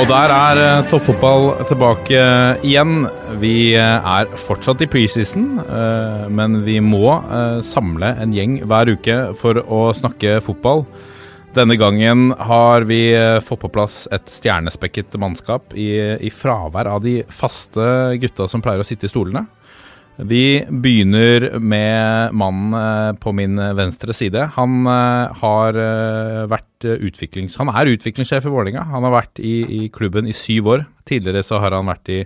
Og der er eh, toppfotball tilbake igjen. Vi eh, er fortsatt i preseason, eh, men vi må samle en gjeng hver uke for å snakke fotball. Denne gangen har vi fått på plass et stjernespekket mannskap i, i fravær av de faste gutta som pleier å sitte i stolene. Vi begynner med mannen eh, på min venstre side. Han eh, har eh, vært eh, utviklings... Han er utviklingssjef i Vålerenga. Han har vært i, i klubben i syv år. Tidligere så har han vært i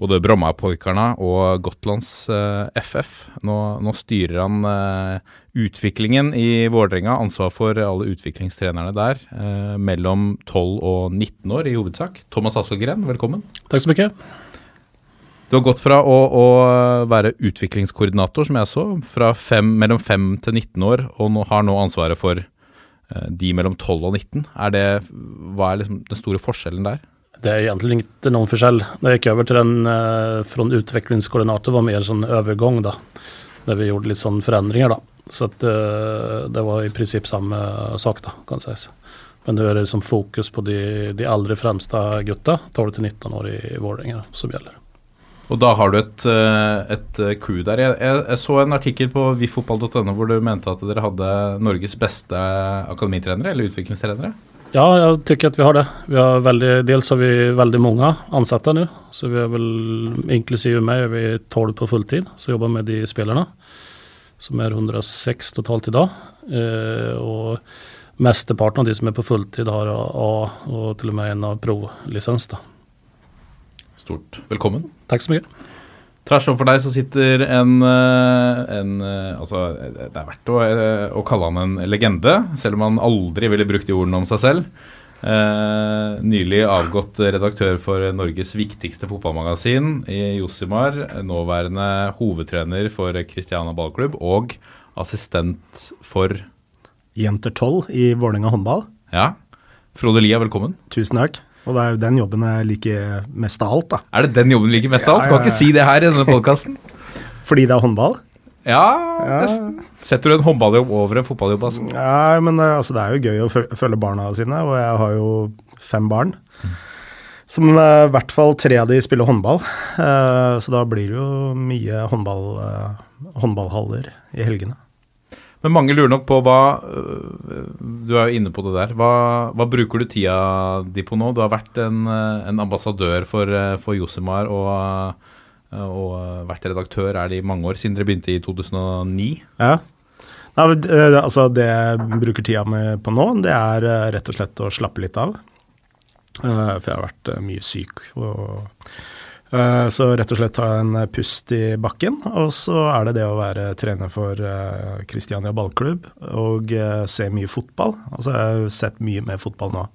både Bromma-Poikarna og Gotlands eh, FF. Nå, nå styrer han eh, utviklingen i Vålerenga, ansvar for alle utviklingstrenerne der, eh, mellom 12 og 19 år i hovedsak. Thomas Asselgren, velkommen. Takk så mye. Du har gått fra å, å være utviklingskoordinator, som jeg så, fra fem, mellom 5 til 19 år, og nå, har nå ansvaret for eh, de mellom 12 og 19. Er det, hva er liksom den store forskjellen der? Det er egentlig ikke noen forskjell. Da jeg gikk over til den eh, utviklingskoordinator, utvecklingskoordinator var mer sånn overgang, da. Der vi gjorde litt sånn forandringer, da. Så at, eh, det var i prinsipp samme sak da, kan sies. Men det er det som fokus på de, de allra fremste gutta, 12 till 19 år i, Vålerenga som gäller. Og da har du et, eh, et eh, crew der. Jeg, jeg, jeg så en artikkel på vifotball.no hvor du mente at dere hadde Norges beste akademitrenere, eller utviklingstrenere. Ja, jeg tykker at vi har det. Vi har veldig, dels har vi veldig mange ansatte nu, så vi er vel, inklusive meg, vi vi 12 på fulltid, som jobber med de spillerne. som er 106 totalt idag. Eh, og mesteparten av de som er på fulltid har A og til og med en av provlicens. Då. Stort velkommen. Takk så mye. Tvers overfor deg så sitter en, eh, en eh, Altså, det er verdt å, eh, å kalle han en legende, selv om han aldri ville brukt de ordene om seg selv. Eh, nylig avgått redaktør for Norges viktigste fotballmagasin i Josimar. Nåværende hovedtrener for Christiana ballklubb og assistent for Jenter 12 i Vålerenga håndball. Ja. Frode Lia, velkommen. Tusen takk. Og det er jo den jobben jeg liker mest av alt, da. Er det den jobben du liker mest av alt? Kan ikke si det her i denne podkasten. Fordi det er håndball. Ja, setter du en håndballjobb over en fotballjobb, altså. Ja, men det, altså, det er jo gøy å følge barna sine, og jeg har jo fem barn. Som eh, i hvert fall tre av de spiller håndball, Eh, så da blir det jo mye håndball, eh, håndballhaller i helgene. Men mange lurer nok på hva øh, Du er jo inne på det der. Hva, hva bruker du tida di på nå? Du har vært en, øh, en ambassadør for, øh, for Josimar og, og vært redaktør er det i mange år, siden dere begynte i 2009. Ja. Nei, altså, det jeg bruker tida mi på nå, det er rett og slett å slappe litt av. For jeg har vært mye syk. Og, så rett og slett ta en eh, pust i bakken. Og så er det det å være trener for Kristiania ballklubb og eh, se mye fotball. Altså jeg har sett mye mer fotball nå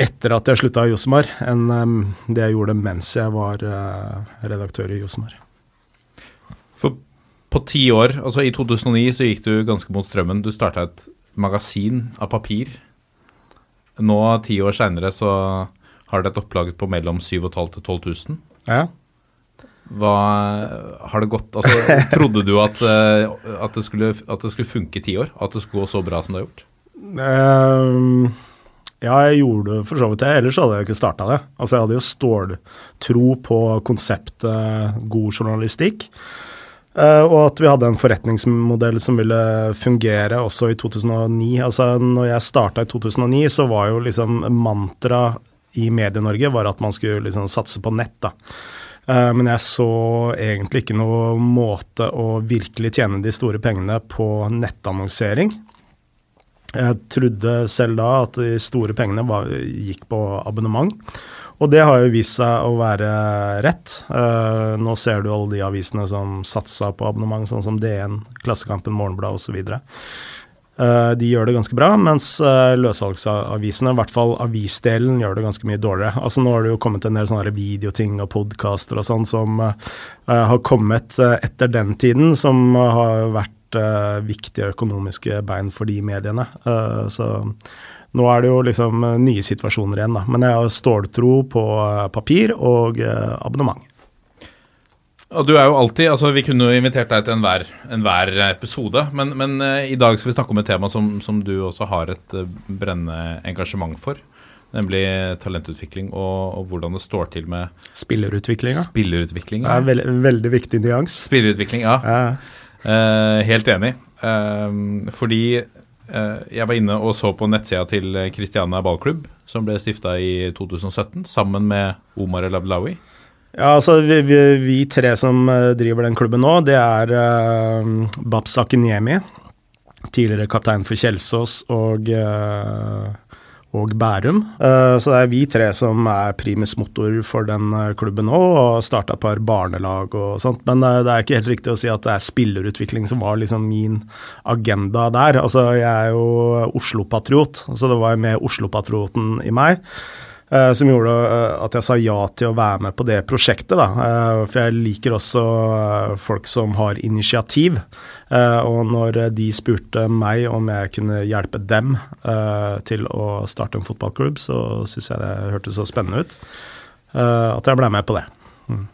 etter at jeg slutta i Josemar, enn eh, det jeg gjorde mens jeg var eh, redaktør i Josemar. For på ti år, altså i 2009, så gikk du ganske mot strømmen. Du starta et magasin av papir. Nå, ti år seinere, så har det et opplag på mellom 7500 til 12 000. Ja. Hva har det gått Altså, trodde du at, eh, at, det skulle, at det skulle funke i ti år? At det skulle gå så bra som det har gjort? Um, ja, jeg gjorde for så vidt det. Ellers hadde jeg ikke starta det. Altså, jeg hadde jo ståltro på konseptet god journalistikk. Uh, og at vi hadde en forretningsmodell som ville fungere også i 2009. Altså, når jeg starta i 2009, så var jo liksom mantra i Medie-Norge var at man skulle liksom satse på nett. da. Eh, Men jeg så egentlig ikke noe måte å virkelig tjene de store pengene på nettannonsering. Jeg trodde selv da at de store pengene var, gikk på abonnement. Og det har jo vist seg å være rett. Uh, nå ser du alle de avisene som satsa på abonnement, sånn som DN, Klassekampen, Morgenbladet osv. Uh, de gjør det ganske bra, mens uh, løssalgsavisene, i hvert fall avisdelen, gjør det ganske mye dårligere. Altså Nå har det jo kommet en del sånne videoting og podkaster og sånn som uh, har kommet etter den tiden, som har vært viktige økonomiske bein for de mediene. så nå er det jo liksom nye situasjoner igjen, da. Men jeg har ståltro på papir og abonnement. Og du er jo alltid, altså Vi kunne jo invitert deg til enhver, enhver episode, men, men uh, i dag skal vi snakke om et tema som, som du også har et uh, brennende engasjement for. Nemlig talentutvikling og, og, hvordan det står til med Spillerutvikling. Spillerutvikling, ja. Det er veld, veldig viktig nyans. Spillerutvikling, ja. ja. Uh, helt enig. fordi jeg var inne og så på nettsida til Christiana ballklubb, som ble stifta i 2017, sammen med Omar El Ablawi. Ja, altså vi, vi, vi, tre som eh, driver den klubben nå, det er uh, Babs Akinyemi. tidligere kaptein for Kjelsås og, uh, og Bærum. Uh, så det er vi tre som er primus motor for den klubben nå, og starta et par barnelag og sånt. Men uh, det er ikke helt riktig å si at det er spillerutvikling som var liksom min agenda der. Altså, jeg er jo Oslo-patriot, så det var med Oslo-patrioten i meg. Uh, som gjorde uh, at jeg sa ja til å være med på det prosjektet. Da. Uh, for jeg liker også folk som har initiativ. og når de spurte meg om jeg kunne hjelpe dem til å starte en fotballklubb, så syntes jeg det hørtes så spennende ut at jeg ble med på det. Mm.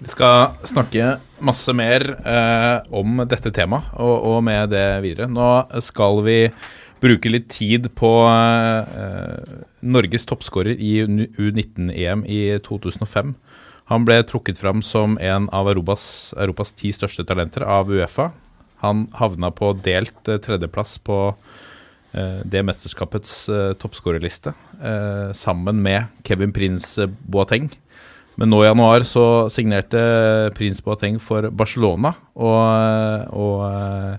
Vi skal snakke masse mer om dette temaet og med det videre. Nå skal vi bruke litt tid på uh, Norges toppskårer i U19-EM i 2005. Han ble trukket fram som en av Europas, Europas ti største talenter av Uefa. Han havna på delt uh, tredjeplass på uh, det mesterskapets uh, toppskårerliste, sammen med Kevin Prince Boateng. Men nå i januar så signerte Prince Boateng for Barcelona, og, og Eh,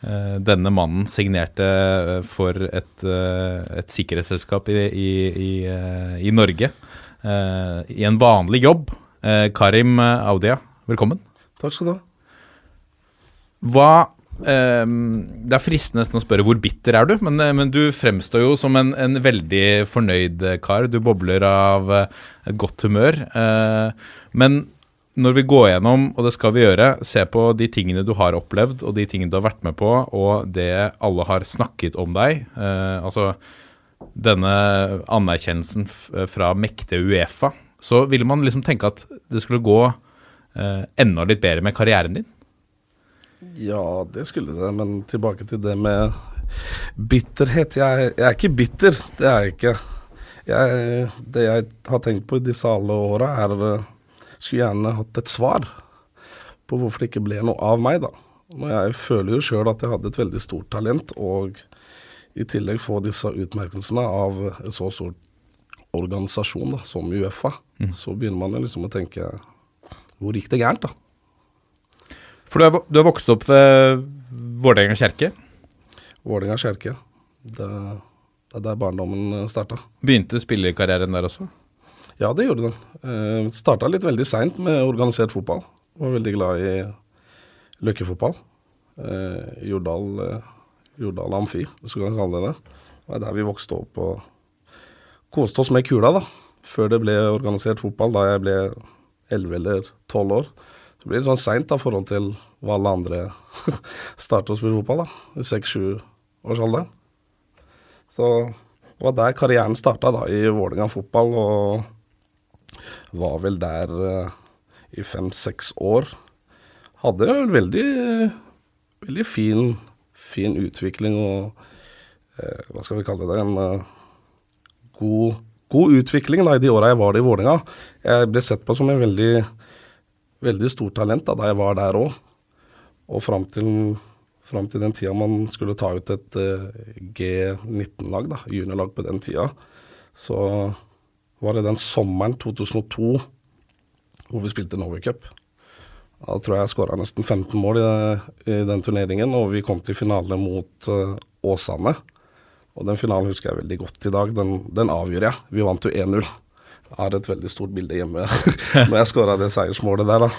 denne mannen signerte eh, for et, eh, et sikkerhetsselskap i, i, i, i, Norge i en vanlig jobb. Karim Audia, velkommen. Takk skal du ha. Hva Det er fristende nesten å spørre hvor bitter er du, men, men du fremstår jo som en, en, veldig fornøyd kar. Du bobler av et godt humør. Men når vi går gjennom, og det skal vi gjøre, se på de tingene du har opplevd, og de tingene du har vært med på, og det alle har snakket om deg. Eh, altså denne anerkjennelsen fra mektige Uefa. Så ville man liksom tenke at det skulle gå eh, enda litt bedre med karrieren din? Ja, det skulle det, men tilbake til det med bitterhet. Jeg, jeg er ikke bitter, det er jeg ikke. Jeg, det jeg har tenkt på i disse alle åra, er skulle gjerne hatt et svar på hvorfor det ikke ble noe av meg, da. Og jeg føler jo sjøl at jeg hadde et veldig stort talent, og i tillegg få disse utmerkelsene av en så stor organisasjon da, som Uefa, mm. så begynner man jo liksom å tenke hvor gikk det gærent, da? For du har, du er vokst opp ved Vålerenga kjerke? Vålerenga kjerke. Det, det er der barndommen starta. Begynte spillekarrieren der også? Ja, det gjorde den. Uh, eh, Starta litt veldig seint med organisert fotball. Var veldig glad i løkkefotball. Uh, Jordal, uh, Jordal Amfi, hvis du kan kalle det det. Det var der vi vokste opp og koste oss med kula, da. Før det ble organisert fotball, da jeg ble 11 eller 12 år. Så blir det sånn seint i forhold til hva alle andre starter å spille fotball, da. I 6-7 års alder. Så det var der karrieren starta, da, i Vålerenga fotball. og var vel der uh, i fem-seks år. Hadde en veldig, veldig fin, fin utvikling og uh, Hva skal vi kalle det? En god, god, utvikling da, i de åra jeg var i Vålerenga. Jeg ble sett på som en veldig, veldig stort talent da, da jeg var der òg. Og fram til, fram til, den tida man skulle ta ut et G19-lag, da, juniorlag på den tida, så var det den sommeren 2002 hvor vi spilte Norway Cup. Da tror jeg jeg skåra nesten 15 mål i, i, den turneringen, og vi kom til finale mot uh, Åsane. Og den finalen husker jeg veldig godt i dag. Den, den avgjør jeg. Vi vant jo 1-0. Jeg har et veldig stort bilde hjemme når jeg skåra det seiersmålet der. da.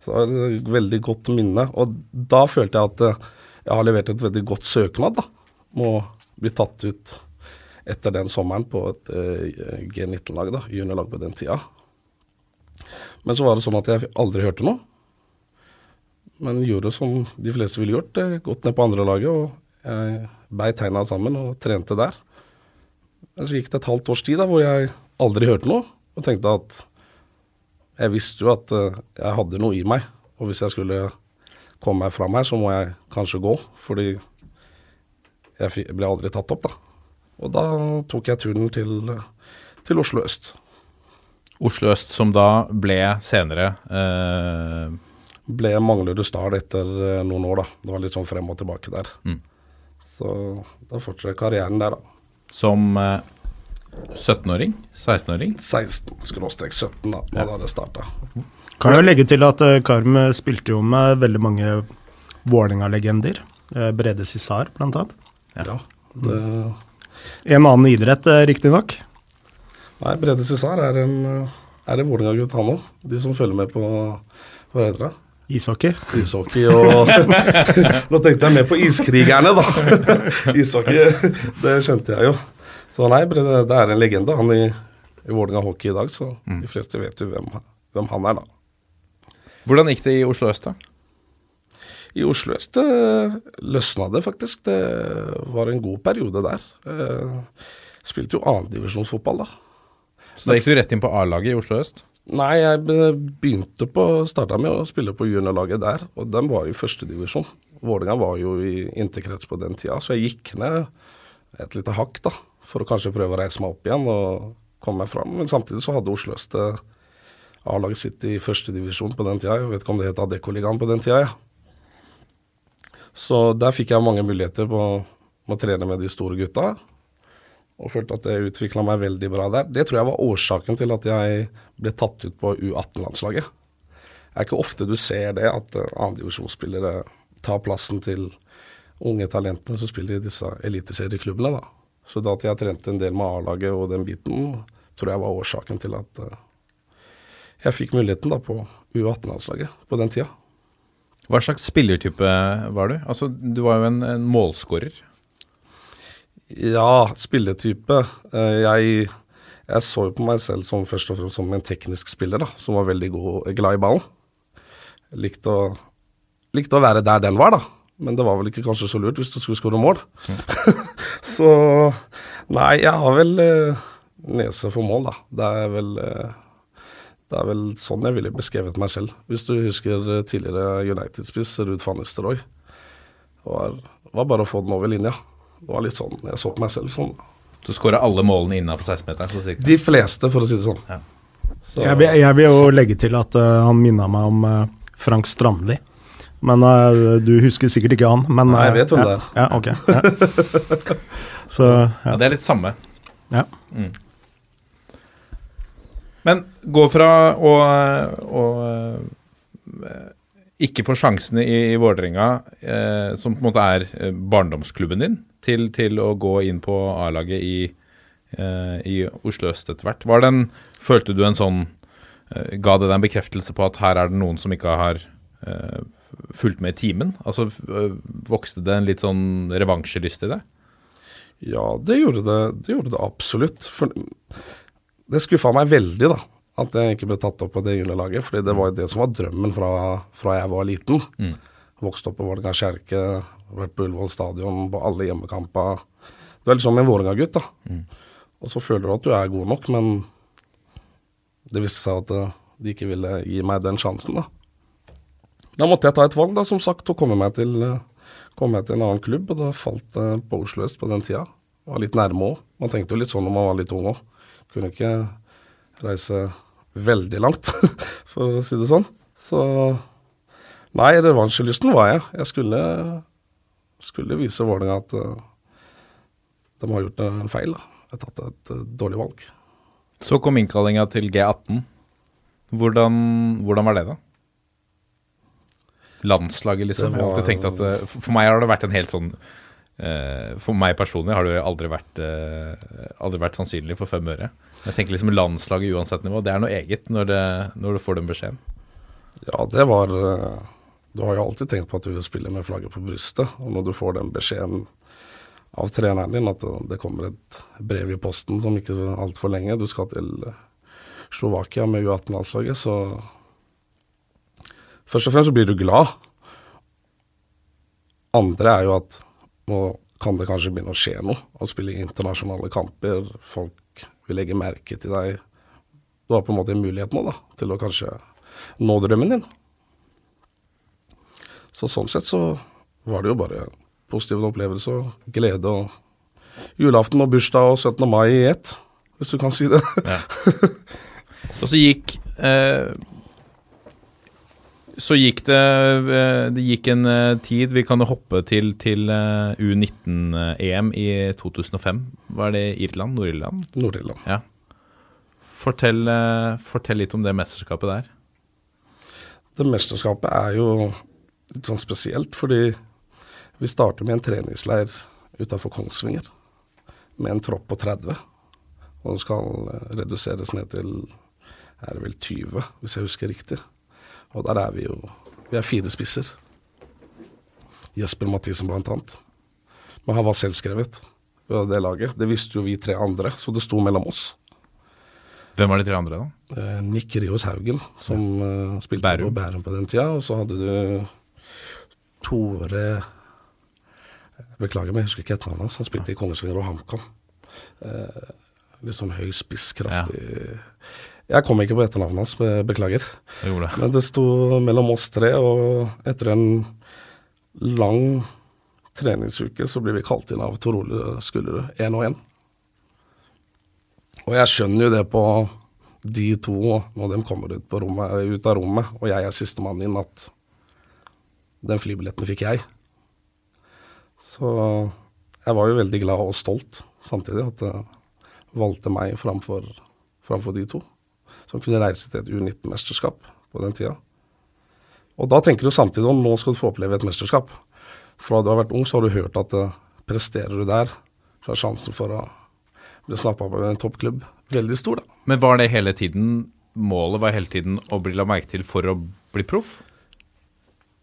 Så det var et veldig godt minne. Og da følte jeg at eh, jeg har levert et veldig godt søknad. da. Må bli tatt ut etter den sommeren på et eh, G19-lag, da, juniorlag på den tida. Men så var det sånn at jeg aldri hørte noe. Men gjorde som de fleste ville gjort, eh, gått ned på andrelaget og jeg beit tegna sammen og trente der. Men så gikk det et halvt års tid da, hvor jeg aldri hørte noe, og tenkte at jeg visste jo at eh, jeg hadde noe i meg, og hvis jeg skulle komme meg fram her, så må jeg kanskje gå, fordi jeg ble aldri tatt opp, da. Og da tok jeg turen til, til Oslo øst. Oslo øst, som da ble senere eh, Ble Manglerud Start etter eh, noen år, da. Det var litt sånn frem og tilbake der. Mm. Så da fortsatte karrieren der, da. som eh, 17-åring? 16-åring? 16-17, da, Ja. da det starta. Kan jo legge til at eh, Karm spilte jo med veldig mange Vålerenga-legender. Eh, Brede Cissar, blant annet. Ja. Det, En annen idrett, eh, riktignok. nei, Brede Cæsar er en, eh, er en Vålerenga-gutt, han òg. De som følger med på hva heter det? Ishockey. Ishockey og Nå tenkte jeg mer på Iskrigerne, da. Ishockey, det skjønte jeg jo. Så nei, Brede, det er en legende, han i, i Vålerenga hockey i dag. Så de fleste vet jo hvem, hvem han er, da. Hvordan gikk det i Oslo øst, da? I Oslo øst eh, løsna det faktisk. Det var en god periode der. Jeg spilte jo annendivisjonsfotball da. Så da gikk du rett inn på A-laget i Oslo øst? Nei, jeg begynte på Starta med å spille på juniorlaget der, og den var i førstedivisjon. Vålerenga var jo i interkrets på den tida, så jeg gikk ned et lite hakk da, for å kanskje prøve å reise meg opp igjen og komme meg fram. Men samtidig så hadde Oslo øst eh, A-laget sitt i førstedivisjon på den tida. Jeg vet ikke om det het Adeccoligaen på den tida, ja. Så der fikk jeg mange muligheter på å trene med de store gutta. Og følte at det utvikla meg veldig bra der. Det tror jeg var årsaken til at jeg ble tatt ut på U18-landslaget. Det er ikke ofte du ser det, at andredivisjonsspillere tar plassen til unge talentene som spiller i disse eliteserieklubbene. da. Så da at jeg trente en del med A-laget og den biten, tror jeg var årsaken til at uh, jeg fikk muligheten da på U18-landslaget på den tida. Hva slags spillertype var du? Altså, Du var jo en, en målskårer. Ja, spilletype. Eh, Jeg, jeg så jo på meg selv som først og fremst som en teknisk spiller, da, som var veldig god, glad i ballen. Likte å, likte å være der den var, da. Men det var vel ikke kanskje så lurt hvis du skulle skåre mål. så nei, jeg har vel eh, nese for mål, da. Det er vel eh, det er vel sånn jeg ville beskrevet meg selv. Hvis du husker eh, tidligere United-spiss Ruud van Nistelrooy. Det var, var bare å få den over linja. Det var litt sånn jeg så på meg selv sånn. Du skåra alle målene innenfor 16-meteren. så cirka. De fleste, for å si det sånn. Ja. Så, Jeg, vil- jeg vil jo legge til at uh, han minna meg om uh, Frank Strandli. Men uh, du husker sikkert ikke han. Men, Nei, jeg vet hvem ja, det er. Ja, ok. Ja. Så Ja, ja. Det er litt samme. ja. Men gå fra å, å eh, ikke få sjansene i, i Vålerenga, eh, som på en måte er eh, barndomsklubben din, til, til å gå inn på A-laget i, eh, i Oslo øst etter hvert. Var den, følte du en sånn eh, Ga det deg en bekreftelse på at her er det noen som ikke har eh, fulgt med i timen? Altså Vokste det en litt sånn revansjelyst i det? Ja, det gjorde det, det gjorde det absolutt. For det skuffa meg veldig, da. At jeg ikke ble tatt opp på det juniorlaget. fordi det var det som var drømmen fra, fra jeg var liten. Mm. Vokste opp på Vålerenga kjerke, vært på Ullevål stadion på alle hjemmekamper. Du er liksom en Vålerenga-gutt, da. Og så føler du at du er god nok, men det viste seg at eh, de ikke ville gi meg den sjansen, da. Da måtte jeg ta et valg, da, som sagt, og komme meg til, eh, komme meg til en annen klubb. Og da falt det på Oslo øst på den tida. Var litt nærme òg. Man tenkte jo litt sånn når man var litt ung òg. Kunne ikke reise veldig langt, for å si det sånn. Så Nei, revansjelysten var jeg. Jeg skulle, skulle vise Vålerenga at eh, de har gjort en feil. da. Jeg har tatt et eh, dårlig valg. Så kom innkallinga til G18. Hvordan, hvordan var det, da? Landslaget, liksom. Det Jeg har alltid var- tenkt at eh, For meg har det vært en helt sånn For meg personlig har det aldri vært, eh, aldri vært sannsynlig for fem øre. Jeg tenker liksom landslaget uansett nivå, det er noe eget når, det, når du får den beskjeden. Ja, det var eh, Du har jo alltid tenkt på at du vil spille med flagget på brystet. Og når du får den beskjeden av treneren din at det kommer et brev i posten som ikke altfor lenge, du skal til eh, Slovakia med U18-landslaget, så Først og fremst så blir du glad. Andre er jo at nå kan det kanskje begynne å skje noe. Å spille internasjonale kamper, folk vil legge merke til deg. Du har på en måte en mulighet nå da, til å kanskje nå drømmen din. Så sånn sett så var det jo bare positive opplevelser og glede og julaften og bursdag og 17. mai i ett, hvis du kan si det. Og så gikk eh, Så gikk det eh, Det gikk en eh, tid Vi kan hoppe til, til eh, U19-EM i 2005. Var det Irland? Nord-Irland? Nord-Irland. Ja. Fortell, fortell litt om det mesterskapet der. Det mesterskapet er jo litt sånn spesielt, fordi vi starter med en treningsleir utafor Kongsvinger med en tropp på 30. Og den skal reduseres ned til er det vel 20, hvis jeg husker riktig. Og der er vi jo Vi er fire spisser. Jesper Mathisen blant annet. Men han var selvskrevet ved det laget. Det visste jo vi tre andre, så det sto mellom oss. Hvem var de tre andre, da? Eh, Nick Rios Haugen, som ja. spilte Bærum. på Bærum på den tida. Og så hadde du Tore Beklager, men jeg husker ikke etternavnet hans. Han spilte i Kongsvinger og HamKam. Eh, litt sånn høy spiss, kraftig Jeg kom ikke på etternavnet hans, beklager. Det. Men det sto mellom oss tre, og etter en lang treningsuke så blir vi kalt inn av Tor Ole Skullerud, én og én. Og jeg skjønner jo det på de to, når de kommer ut, på rommet, ut av rommet, og jeg er sistemann inn, at den flybilletten fikk jeg. Så jeg var jo veldig glad og stolt samtidig, at det valgte meg framfor, framfor de to. Som kunne reise til et U19-mesterskap på den tida. Og da tenker du samtidig om nå skal du få oppleve et mesterskap. Fra du har vært ung, så har du hørt at eh, presterer du der, så er sjansen for å bli snappa opp av en toppklubb veldig stor, da. Men var det hele tiden Målet var hele tiden å bli la merke til for å bli proff?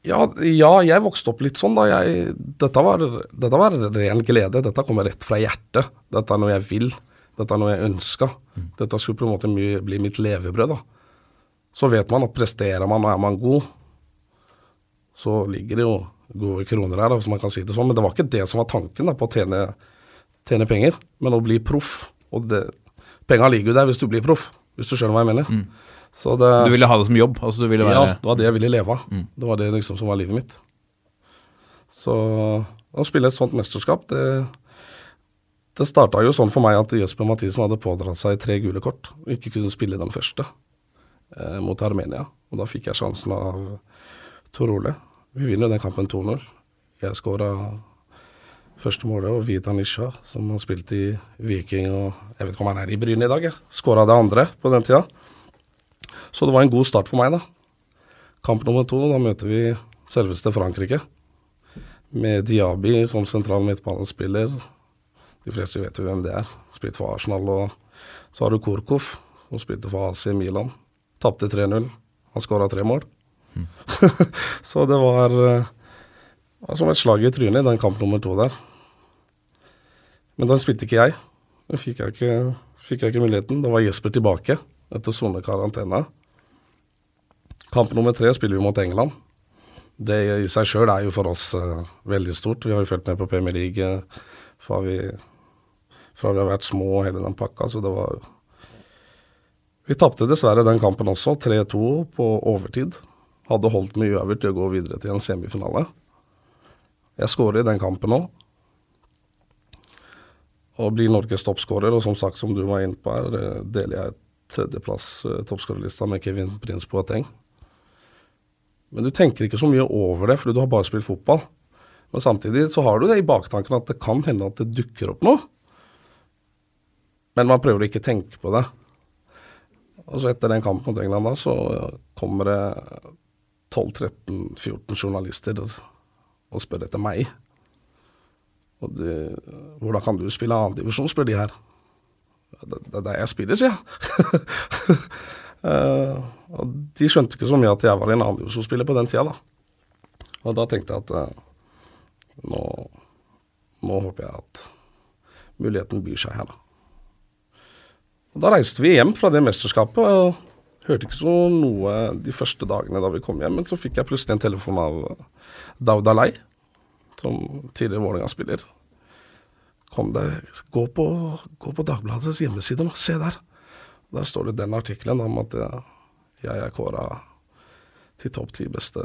Ja, ja, jeg vokste opp litt sånn da. Jeg, dette, var, dette var ren glede. Dette kommer rett fra hjertet. Dette er noe jeg vil. Dette er noe jeg ønska. Dette skulle på en måte bli mitt levebrød. da. Så vet man at presterer man og er man god, så ligger det jo gode kroner her, da, hvis man kan si det sånn. Men det var ikke det som var tanken, da, på å tjene, tjene penger, men å bli proff. Og det, penga ligger jo der hvis du blir proff, hvis du skjønner hva jeg mener. Så det, Du ville ha det som jobb? Altså du ville være ja, det var det jeg ville leve av. Det var det liksom som var livet mitt. Så å spille et sånt mesterskap, det, det starta jo sånn for meg at Jesper Mathisen hadde pådratt seg tre gule kort og ikke kunne spille den første eh, mot Armenia. Og da fikk jeg sjansen av Tor Ole. Vi vinner jo den kampen 2-0. Jeg skåra første målet, og Vita Nisha, som har spilt i Viking og Jeg vet ikke om han er i Bryne i dag, jeg. Skåra det andre på den tida. Så det var en god start for meg, da. Kamp nummer to, da møter vi selveste Frankrike. Med Diaby som sentral midtbanespiller. De fleste vet jo hvem det er. Spilte for Arsenal. Og så har du Korkov, som spilte for AC Milan. Tapte 3-0. Han skåra tre mål. så det var, eh, var som et slag i trynet i den kamp nummer to der. Men den spilte ikke jeg. Den fikk jeg ikke, fikk jeg ikke muligheten. Da var Jesper tilbake etter sonekarantene. Kamp nummer tre spiller vi mot England. Det i seg sjøl er jo for oss uh, veldig stort. Vi har jo fulgt med på Premier League uh, fra, vi, fra vi har vært små og hele den pakka, så det var Vi tapte dessverre den kampen også, 3-2 på overtid. Hadde holdt med uavgjort til å gå videre til en semifinale. Jeg skårer i den kampen òg. Og blir Norges toppskårer, og som sagt, som du var inne på her, deler jeg tredjeplass eh, med Kevin Prince Boateng. Men du tenker ikke så mye over det, fordi du har bare spilt fotball. Men samtidig så har du det i baktanken at det kan hende at det dukker opp noe. Men man prøver å ikke tenke på det. Og så etter den kampen mot England da, så kommer det 12-13-14 journalister og spør etter meg. Og de, hvordan kan du spille annendivisjon, spør de her. Det, det er der jeg spiller, sier jeg. uh, og de skjønte ikke så mye at jeg var en annendivisjonsspiller på den tida, da. Og da tenkte jeg at uh, nå, nå håper jeg at muligheten byr seg her, da. Og da reiste vi hjem fra det mesterskapet. og Hørte ikke så noe de første dagene da vi kom hjem, men så fikk jeg plutselig en telefon av Daud Alai, som tidligere Vålerenga-spiller. Kom deg, gå på, gå på Dagbladets hjemmeside nå, se der. Der står det den artikkelen om at jeg, jeg er kåra til topp ti beste,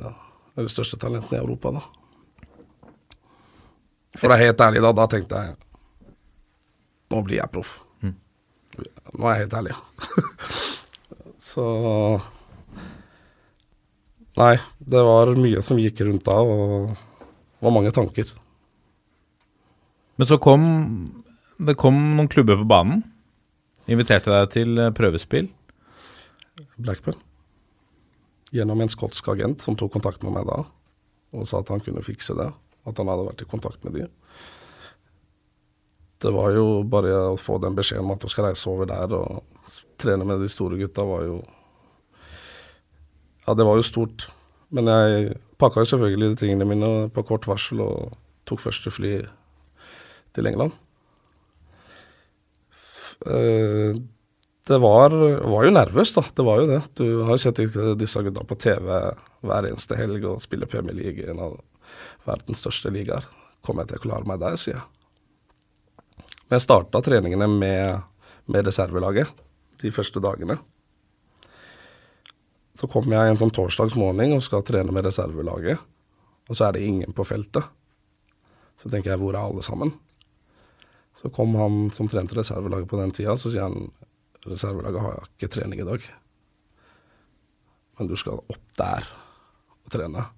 eller største talentene i Europa, da. For å være helt ærlig, da, da tenkte jeg nå blir jeg proff. Nå er jeg helt ærlig. Så Nei, det var mye som gikk rundt da, og det var mange tanker. Men så kom det kom noen klubber på banen. Inviterte deg til eh, prøvespill. Blackburn. Gjennom en skotsk agent som tok kontakt med meg da, og sa at han kunne fikse det. At han hadde vært i kontakt med de. Det var jo bare å få den beskjeden om at du skal reise over der og trene med de store gutta, var jo Ja, det var jo stort. Men jeg pakka jo selvfølgelig de tingene mine på kort varsel og tok første fly til England. Eh, det var, var jo nervøst, da. Det var jo det. Du har jo sett disse gutta på TV hver eneste helg og spiller Premier League, en av verdens største ligaer. Kommer jeg til å klare meg der, sier jeg. Men jeg starta treningene med, med reservelaget de første dagene. Så kommer jeg en sånn torsdagsmorgen og skal trene med reservelaget, og så er det ingen på feltet. Så tenker jeg, hvor er alle sammen? Så kom han som trente reservelaget på den tida, så sier han reservelaget har ikke trening i dag. Men du skal opp der og trene.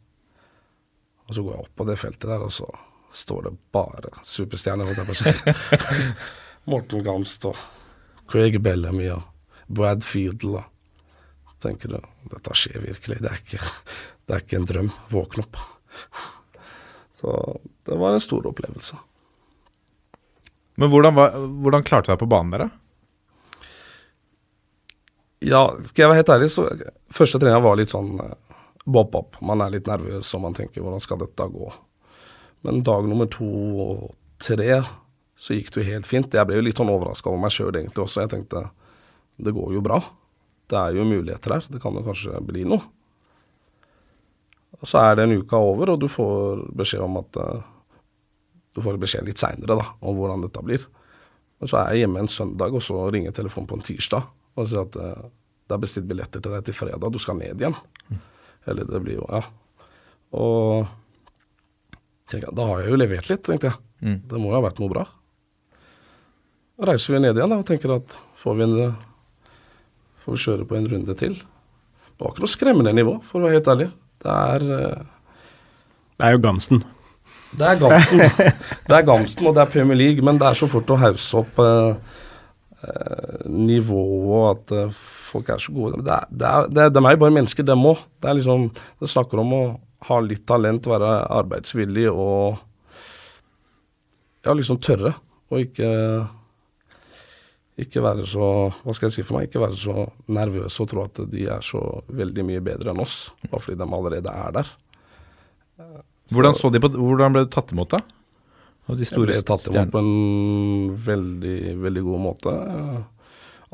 Og så går jeg opp på det feltet der, og så står det bare superstjerner. holdt jeg på å si. Morten Gamst og Craig Bellamy og Brad Fiedel. Og tenker du, dette skjer virkelig. Det er ikke, det er ikke en drøm. Våkne opp. Så det var en stor opplevelse. Men hvordan, var, hvordan klarte du deg på banen der, da? Ja, skal jeg være helt ærlig, så første treninga var litt sånn eh, bob-bob. Man er litt nervøs og man tenker hvordan skal dette gå. Men dag nummer to og tre så gikk det jo helt fint. Jeg ble jo litt sånn overraska over meg sjøl egentlig også. Jeg tenkte det går jo bra. Det er jo muligheter her. Det kan jo kanskje bli noe. Og så er det en uke over, og du får beskjed om at eh, Du får beskjed litt seinere om hvordan dette blir. Og så er jeg hjemme en søndag, og så ringer telefonen på en tirsdag og sier at eh, det er bestilt billetter til deg til fredag, du skal ned igjen. Eller det blir jo Ja. Og da har jeg jo levert litt, tenkte jeg. Mm. Det må jo ha vært noe bra. Da reiser vi ned igjen da, og tenker at får vi, en, får vi kjøre på en runde til. Det var ikke noe skremmende nivå, for å være helt ærlig. Det er eh, Det er jo Gamsten. det er Gamsten. det er Gamsten, og det er Premier League, men det er så fort å hause opp eh, eh, nivået og at eh, folk er så gode. Det er, det er, det er, de er jo bare mennesker, dem òg. Det er liksom Det snakker om å ha litt talent, være arbeidsvillig og Ja, liksom tørre. Og ikke ikke være så Hva skal jeg si for meg? Ikke være så nervøse og tro at de er så veldig mye bedre enn oss, bare fordi de allerede er der. Hvordan, så de på, hvordan ble du tatt imot, da? De Jeg ble tatt imot på en veldig, veldig god måte.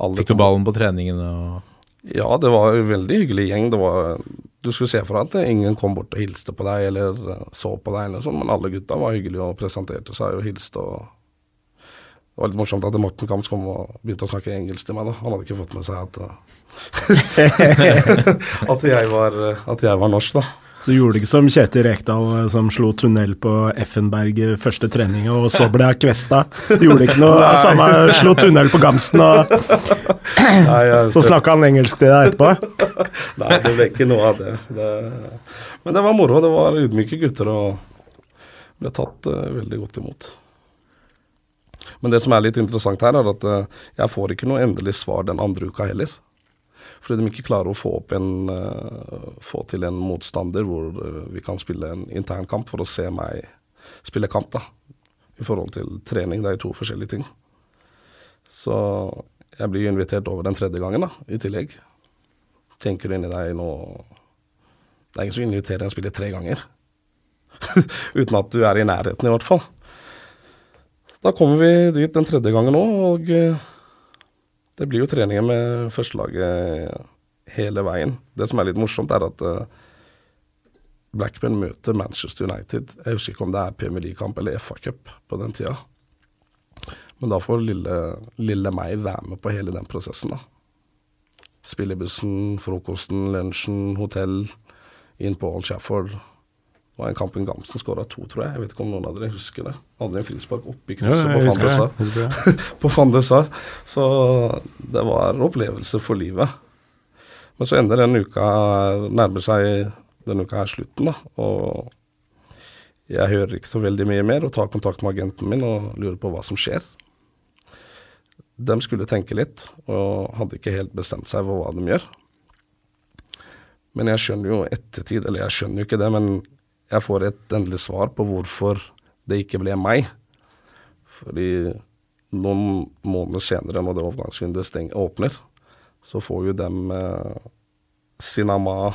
Alle Fikk du ballen på treningene og Ja, det var en veldig hyggelig gjeng. Var, du skulle se for deg at ingen kom bort og hilste på deg eller eh, så på deg, eller sånn, men alle gutta var hyggelige og presenterte seg og hilste. og Det var litt morsomt at Morten Kams kom og begynte å snakke engelsk til meg. da. Han hadde ikke fått med seg at, eh, at, jeg, var, eh, at jeg var norsk, da. Så gjorde det ikke som Kjetil Rekdal eh, som slo tunnel på Effenberg i første trening, og så ble jeg kvesta. Gjorde ikke noe samme, slo tunnel på Gamsten, og Nei, jeg, så snakka han engelsk til deg etterpå. Nei, det ble ikke noe av det. det. Men det var moro. Det var ydmyke gutter og ble tatt uh, veldig godt imot. Men det som er litt interessant her, er at uh, jeg får ikke noe endelig svar den andre uka heller. Fordi de ikke klarer å få, en, eh, få til en motstander hvor eh, vi kan spille en internkamp for å se meg spille kamp. da. i forhold til trening. Det er jo to forskjellige ting. Så jeg blir invitert over den tredje gangen, da, i tillegg. Tenker du inni deg nå Det er ingen som inviterer en spiller tre ganger. Uten at du er i nærheten, i hvert fall. Da kommer vi dit den tredje gangen òg, og eh, det blir jo treninger med førstelaget hele veien. Det som er litt morsomt, er at eh, Blackburn møter Manchester United. Jeg husker ikke om det er Premier League-kamp eller FA-cup på den tida. Men da får lille, lille meg være med på hele den prosessen, da. Spillebussen, frokosten, lunsjen, hotell, inn på Old Trafford. Var en kamp en Gamsen skåra to, tror jeg. Jeg vet ikke om noen av dere husker det. Hadde en frispark oppi krysset på det. på Fandesa. Så det var en opplevelse for livet. Men så ender den uka nærmer seg denne uka her slutten, da. Og jeg hører ikke så veldig mye mer og tar kontakt med agenten min og lurer på hva som skjer. De skulle tenke litt, og hadde ikke helt bestemt seg for hva de gjør. Men jeg skjønner jo ettertid, eller jeg skjønner jo ikke det, men jeg får et endelig svar på hvorfor det ikke ble meg. Fordi noen måneder senere, når det overgangsvinduet steng- åpner, så får jo dem eh, Sinama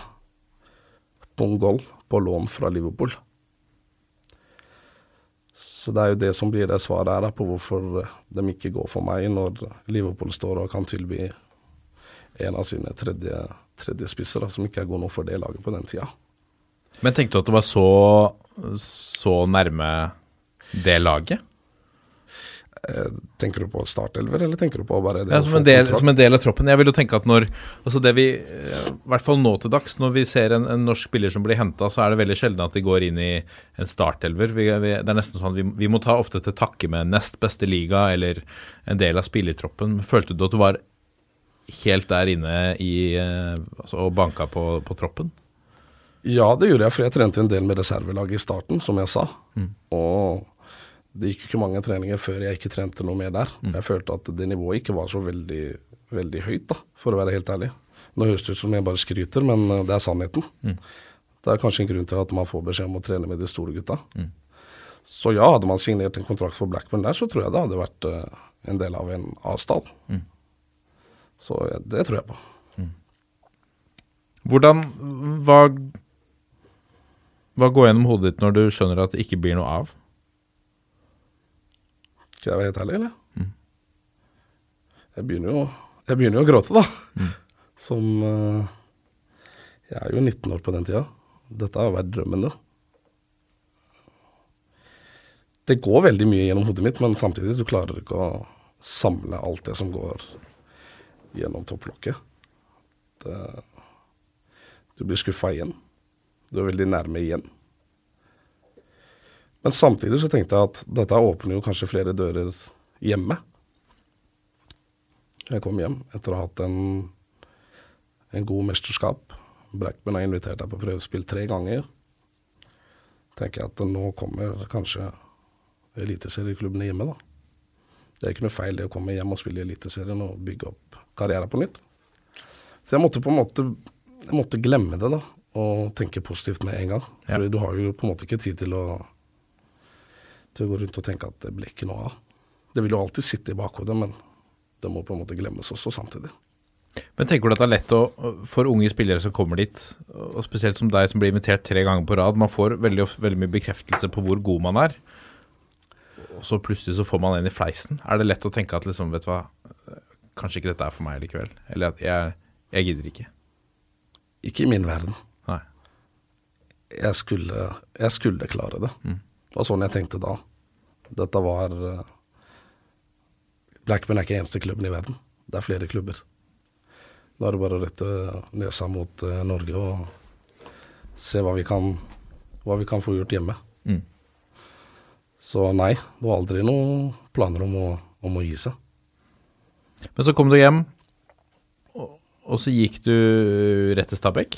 Pongol på lån fra Liverpool. Så det er jo det som blir det svaret her, på hvorfor de ikke går for meg når Liverpool står og kan tilby en av sine tredje, tredje spisser, da, som ikke er god nok for det laget på den tida. Men tenkte du at det var så, så nærme det laget? Eh, tenker du på startelver, eller tenker du på bare det Ja, som, en del, som en del av troppen. Jeg vil jo tenke at når altså det vi, eh, I hvert fall nå til dags, når vi ser en, en norsk spiller som blir henta, så er det veldig sjelden at de går inn i en startelver. Vi, vi, det er nesten sånn at vi, vi må ta ofte til takke med nest beste liga eller en del av spillertroppen. Følte du at du var helt der inne i eh, altså, og banka på, på troppen? Ja, det gjorde jeg, for jeg trente en del med reservelaget i starten, som jeg sa. Og det gikk ikke mange treninger før jeg ikke trente noe mer der. Jeg følte at det nivået ikke var så veldig, veldig høyt, da, for å være helt ærlig. Nå høres det ut som jeg bare skryter, men eh, det er sannheten. Det er kanskje en grunn til at man får beskjed om å trene med de store gutta. Så ja, hadde man signert en kontrakt for Blackburn der, så tror jeg det hadde vært eh, en del av en avstand. Så ja, det tror jeg på. Hvordan hva, hva går gjennom hodet ditt når du skjønner at det ikke blir noe av? Skal jeg være helt ærlig, eller? Jeg begynner jo Jeg begynner jo å gråte, da. Som uh, Jeg er jo 19 år på den tida. Dette har vært drømmen, det. Det går veldig mye gjennom hodet mitt, men samtidig du klarer ikke å samle alt det som går gjennom topplokket. Det, du blir skuffa igjen. Du er veldig nærme igjen. Men samtidig så tenkte jeg at dette åpner jo kanskje flere dører hjemme. Jeg kom hjem etter å ha hatt en, en god mesterskap. Blackburn har invitert deg på prøvespill tre ganger. Tenker jeg at nå kommer kanskje eliteserieklubbene hjemme, da. Det er ikke noe feil det å komme hjem og spille i Eliteserien og bygge opp karriere på nytt. Så jeg måtte på en måte jeg måtte glemme det, da, og tenke positivt med en gang. Ja. For du har jo på en måte ikke tid til å til å gå rundt og tenke at det ble ikke noe av. Det vil jo alltid sitte i bakhodet, men det må på en måte glemmes også samtidig. Men tenker du at det er lett å, for unge spillere som kommer dit, og spesielt som deg som blir invitert tre ganger på rad, man får veldig, veldig mye bekreftelse på hvor god man er, og så plutselig så får man en i fleisen. Er det lett å tenke at liksom, vet du hva, kanskje ikke dette er for meg likevel, eller at jeg, jeg gidder ikke? Ikke i min verden. Jeg skulle, jeg skulle klare det. Det var sånn jeg tenkte da. Dette var Blackman Blackburn er ikke eneste klubben i verden. Det er flere klubber. Da er det bare å rette nesa mot eh, Norge og se hva vi kan, hva vi kan få gjort hjemme. Mm. Så nei, det var aldri noen planer om å, om å gi seg. Men så kom du hjem, og, og så gikk du rett til Stabæk.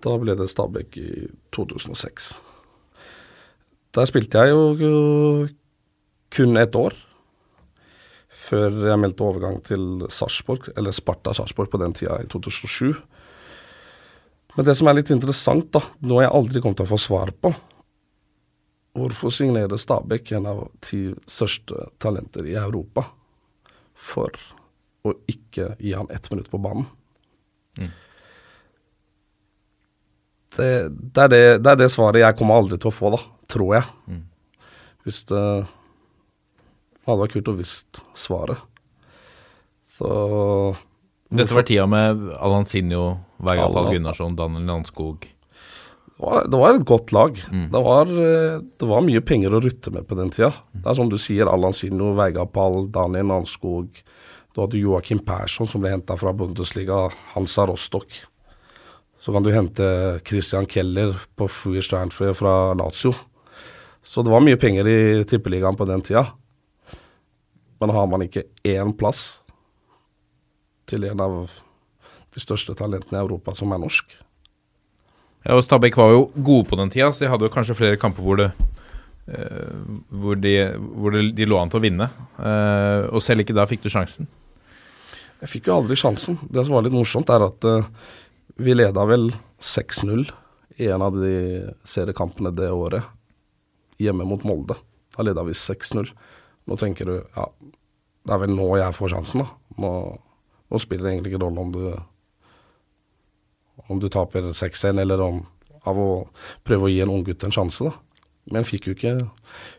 Da ble det Stabæk i 2006. Der spilte jeg jo, jo kun ett år. Før jeg meldte overgang til Sarpsborg, eller Sparta Sarpsborg på den tida, i 2007. Men det som er litt interessant, da, noe jeg aldri kom til å få svar på Hvorfor signerer Stabæk en av ti største talenter i Europa for å ikke gi han ett minutt på banen? Det, det, er det, det er det svaret jeg kommer aldri til å få, da, tror jeg. Hvis det hadde vært kult å visst svaret. Så Dette var tida med Alansinho, Vegard Pall Allan. Gunnarsson, Daniel Landskog. det var, et godt lag. Det, var, eh, det var mye penger å rutte med på den tida. Det er som du sier, Allan Sinjo, Vegard Pall, Daniel Nanskog. Du hadde Joakim Persson som ble henta fra Bundesliga, Hansa Rostock. Så kan du hente Christian Keller på Fuer Sternfree fra Lazio. Så det var mye penger i tippeligaen på den tida. Men har man ikke én plass til en av de største talentene i Europa som er norsk, Ja, og Stabæk var jo gode på den tida, så de hadde jo kanskje flere kamper hvor det eh, hvor, de, hvor de, de lå an til å vinne. Eh, og selv ikke da fikk du sjansen. Jeg fikk jo aldri sjansen. Det som var litt morsomt, er at eh, vi leda vel 6-0 i en av de seriekampene det året, hjemme mot Molde. Da leda vi 6-0. Nå tenker du ja, det er vel nå jeg får sjansen, da. Nå, nå spiller det egentlig ikke rolle om du om du taper 6-1, eller om av å prøve å gi en unggutt en sjanse, da. Men fikk jo ikke,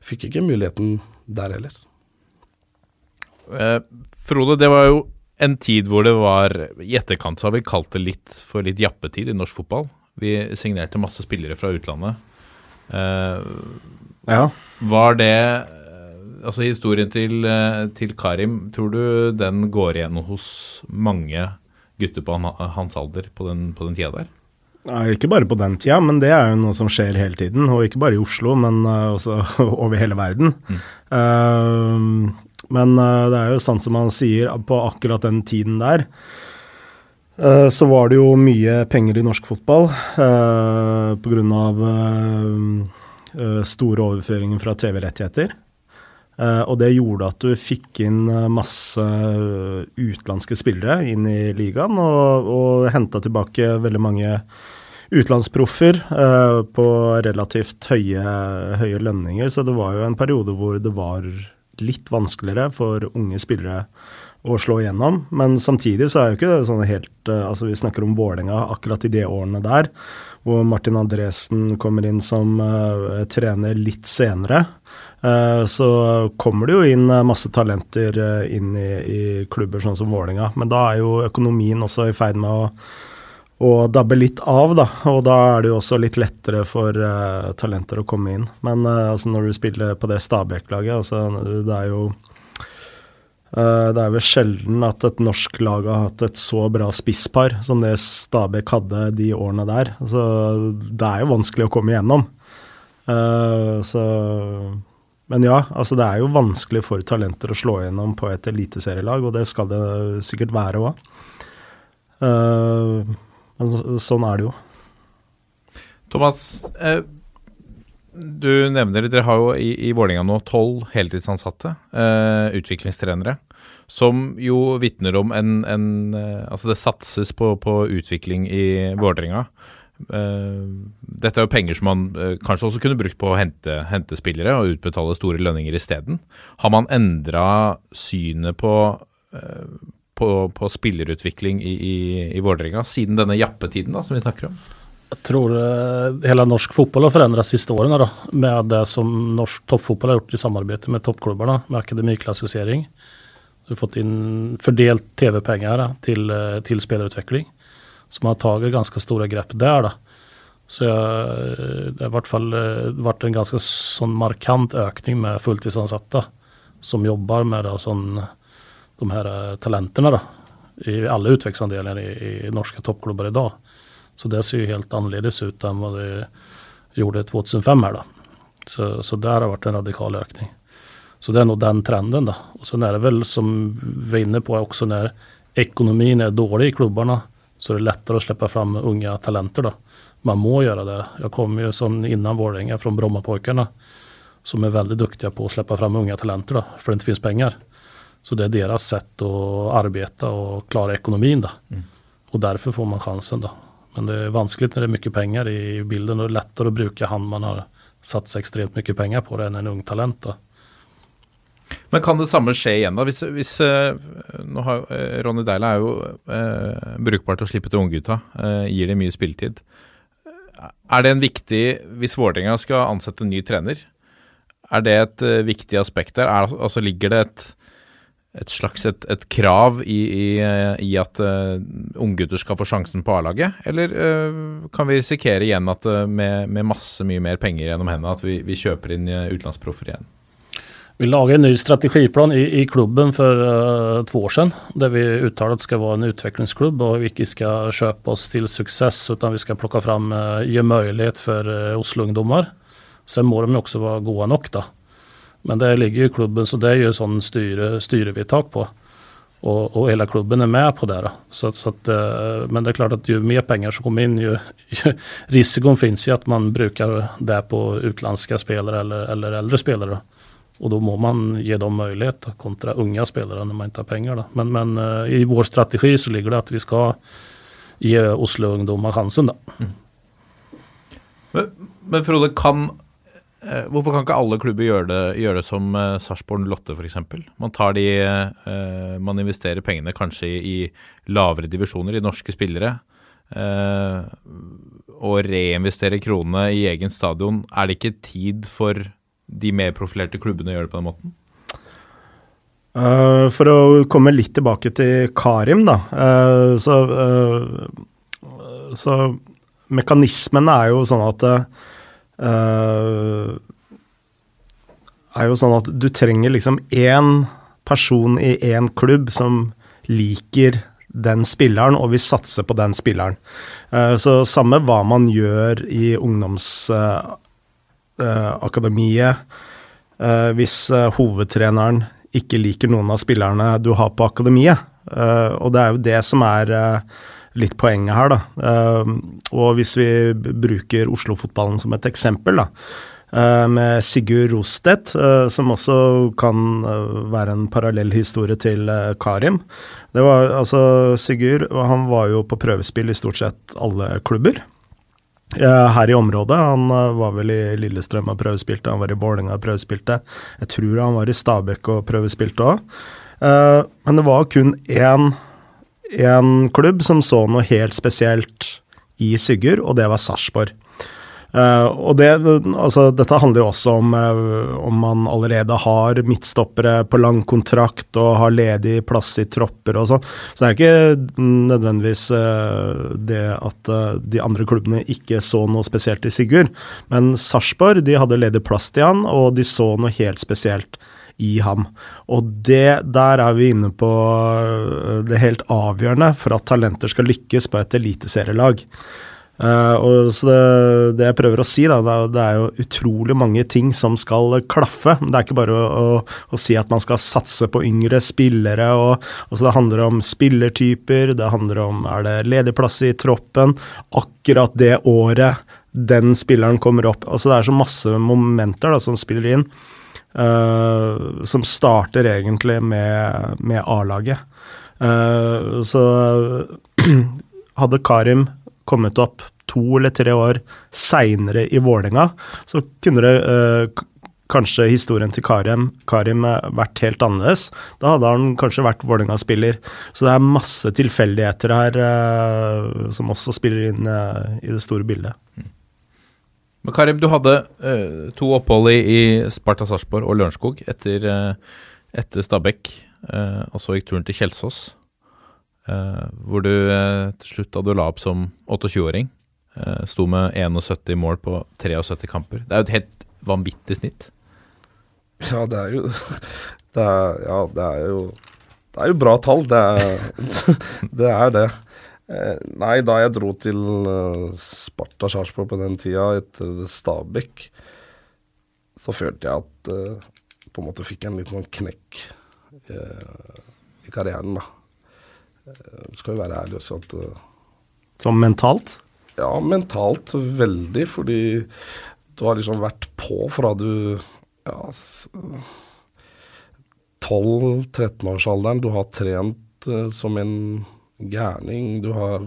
fikk ikke muligheten der heller. Eh, Frode, det var jo en tid hvor det var I etterkant så har vi kalt det litt for litt jappetid i norsk fotball. Vi signerte masse spillere fra utlandet. Uh, Ja. var det eh, Altså historien til, eh, til Karim, tror du den går igjen hos mange gutter på hans alder på den, på den tida der? Nei, ikke bare på den tida, men det er jo noe som skjer hele tiden. Og ikke bare i Oslo, men også over hele verden. Eh, men eh, det er jo sant som han sier, på akkurat den tiden der, eh, så var det jo mye penger i norsk fotball uh, pga. Uh, store overføringer fra TV-rettigheter. Eh, og det gjorde at du fikk inn eh, masse eh, utenlandske spillere inn i ligaen, og, og henta tilbake veldig mange utenlandsproffer eh, på relativt høye, høye lønninger. Så det var jo en periode hvor det var litt vanskeligere for unge spillere å slå igjennom. Men samtidig så er jo ikke det sånn helt eh, Altså vi snakker om Vålerenga akkurat i de årene der, hvor Martin Andresen kommer inn som uh, trener litt senere. Eh, så kommer det jo inn masse talenter inn i, i klubber sånn som Vålerenga. Men da er jo økonomien også i ferd med å, å dabbe litt av, da. Og da er det jo også litt lettere for uh, talenter å komme inn. Men uh, altså når du spiller på det Stabæk-laget, altså det er jo uh, det er vel sjelden at et norsk lag har hatt et så bra spisspar som det Stabæk hadde de årene der. Så det er jo vanskelig å komme igjennom. Så Men ja, altså det er jo vanskelig for talenter å slå igjennom på et eliteserielag, og det skal det sikkert være òg. Men så, sånn er det jo. Thomas, eh, du nevner Dere har jo i, i Vålerenga nå tolv heltidsansatte, eh, utviklingstrenere, som jo vitner om en, en eh, Altså, det satses på, på utvikling i Vålerenga. Eh, dette er jo penger som man eh, kanskje også kunne brukt på å hente, hente spillere og utbetale store lønninger isteden. Har man endra synet på, eh, på, på spillerutvikling i, i, i Vålerenga siden denne jappetiden da, som vi snakker om? Jeg tror eh, hele norsk fotball har forandret siste årene da, med det som norsk toppfotball har gjort i samarbeid med toppklubbene, med akademiklassifisering. Du har fått inn fordelt TV-penger til, eh, til spillerutvikling. Så man har tatt ganske store grep der. da. Så jeg, det har i hvert fall eh, vært en ganske sånn markant økning med fulltidsansatte som jobber med da, sånn, de her eh, talentene da, i alle utviklingsavdelinger i, i toppklubber i dag. Så det ser jo helt annerledes ut enn hva det gjorde i 2005 her da. Så, så der har vært en radikal økning. Så det er nå den trenden da. Og så er det vel som vi er inne på også når økonomien er dårlig i klubbene, så er det lettere å slippe fram unge talenter da. Man må gjøre det. Jeg kom jo sånn innan Vålerenga fra Brommapojkarna, som er veldig dyktige på å slippe fram unge talenter da, for det ikke finnes penger. Så det er deres sett å arbeide og klare økonomien da. Og derfor får man sjansen da. Men det er vanskelig når det er mye penger i bilden, og det er lettere å bruke han man har satsa ekstremt mye penger på det enn en ung talent. Da. Men kan det samme skje igjen, da? Hvis, hvis eh, nå har, eh, Ronny Deila er jo eh, brukbar til å slippe til unggutta. Eh, gir dem mye spilletid. Er det en viktig Hvis Vålerenga skal ansette en ny trener, er det et eh, viktig aspekt der? Er, altså Ligger det et, et slags et, et krav i, i, i at uh, unggutter skal få sjansen på A-laget? Eller uh, kan vi risikere igjen at uh, med, med masse mye mer penger gjennom hendene, at vi, vi kjøper inn utenlandsproffer igjen? Vi lager en ny strategiplan i, i klubben for uh, to år siden, der vi uttaler at det skal være en utvecklingsklubb og vi ikke skal kjøpe oss til suksess, utan vi skal plukke fram, uh, gi mulighet for uh, Oslo-ungdommer. Sen må de også være gode nok da. Men det ligger i klubben så det er jo sånn styre, styrevedtak på. Og, og hele klubben er med på det. Da. Så, så at, uh, men det er klart at jo mer penger som kommer inn, jo, jo risikoen finnes jo at man bruker det på utenlandske spillere eller, eller eldre spillere. Og da må man gi dem mulighet kontra unge spillere når man ikke har penger. Da. Men, men uh, i vår strategi så ligger det at vi skal gi Oslo-ungdommer sjansen. Mm. Men, men, Frode, kan eh, Hvorfor kan ikke alle klubber gjøre det, gjøre det som eh, Sarpsborg Lotte f.eks.? Man eh, Man investerer pengene kanskje i, lavere divisjoner, i norske spillere. Eh, og reinvesterer kronene i egen stadion. Er det ikke tid for de mer profilerte klubbene å gjøre det på den måten? Uh, for å komme litt tilbake til Karim, da. Uh, så, uh, så mekanismen er jo sånn at er jo sånn at du trenger liksom én person i én klubb som liker den spilleren og vil satse på den spilleren. Så samme hva man gjør i ungdomsakademiet. Eh. Eh, hvis eh, hovedtreneren ikke liker noen av spillerne du har på akademiet. og det er jo det som er litt poenget her, da. og hvis vi bruker Oslo-fotballen som et eksempel, da. Med Sigurd Rostedt, som også kan være en parallell historie til Karim. Det var altså Sigurd, han var jo på prøvespill i stort sett alle klubber. Eh, her i området. Han eh, var vel i Lillestrøm og prøvespilte, han var i Vålerenga og prøvespilte. Jeg tror han var i Stabekk og prøvespilte òg. Eh, men det var kun én, én klubb som så noe helt spesielt i Sigurd, og det var Sarpsborg. Uh, og det, altså, dette handler jo også om uh, om man allerede har midtstoppere på lang kontrakt og har ledig plass i tropper og sånn. Så det er ikke nødvendigvis uh, det at de andre klubbene ikke så noe spesielt i Sigurd. Men Sarpsborg de hadde ledig plass til han, og de så noe helt spesielt i ham. Og det, der er vi inne på det helt avgjørende for at talenter skal lykkes på et eliteserielag. Uh, og det, det, jeg prøver å si, da, det er, jo utrolig mange ting som skal klaffe. Det er ikke bare å, å, å si at man skal satse på yngre spillere. Og, altså det handler om spillertyper, det handler om er det ledig plass i troppen, akkurat det året den spilleren kommer opp. Altså Det er så masse momenter da, som spiller inn, uh, som starter egentlig med, med A-laget. Uh, så hadde Karim kommet opp to eller tre år seinere i Vålerenga, så kunne det uh, kanskje historien til Karim, Karim vært helt annerledes. Da hadde han kanskje vært Vålerenga-spiller. Så det er masse tilfeldigheter her som også spiller inn i det store bildet. Men Karim, du hadde uh, to opphold i, i Sparta Sarpsborg og Lørenskog etter, uh, etter Stabæk, uh, og så gikk turen til Kjelsås. Hvor du til slutt, da du la opp som 28-åring, uh, sto med 71 mål på 73 kamper. Det er jo et helt vanvittig snitt. Ja, det er jo det er, Ja, det er jo Det er jo bra tall. Det er det. Er det. Nei, da jeg dro til Sparta Sarpsborg på den tida, etter Stabæk, så følte jeg at på en måte fikk jeg en liten sånn knekk i karrieren, da. Skal jo være ærlig og si at Som mentalt? Ja, mentalt veldig, fordi du har liksom vært på fra du ja, 12-13-årsalderen. Du har trent som en gærning. Du har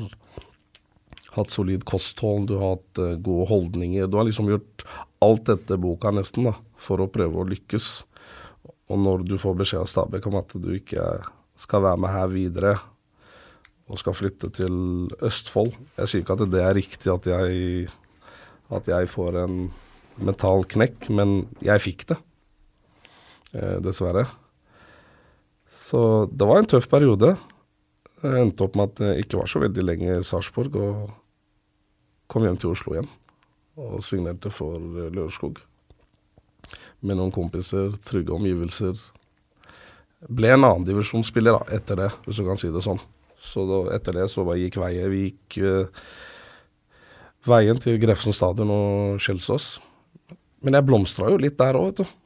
hatt solid kosthold, du har hatt gode holdninger. Du har liksom gjort alt dette boka nesten, da, for å prøve å lykkes. Og når du får beskjed av Stabæk om at du ikke skal være med her videre, og skal flytte til Østfold Jeg sier ikke at det er riktig at jeg, at jeg får en mental knekk, men jeg fikk det. Eh, dessverre. Så det var en tøff periode. Jeg endte opp med at jeg ikke var så veldig lenge i Sarpsborg, og kom hjem til Oslo igjen. Og signerte for eh, Lørenskog. Med noen kompiser, trygge omgivelser. Ble en annendivisjonsspiller divisjonsspiller etter det, hvis du kan si det sånn. Så da, etter det så bare gikk veien. Vi gikk uh, veien til Grefsen stadion og Kjelsås. Men jeg blomstra jo litt der òg, vet du.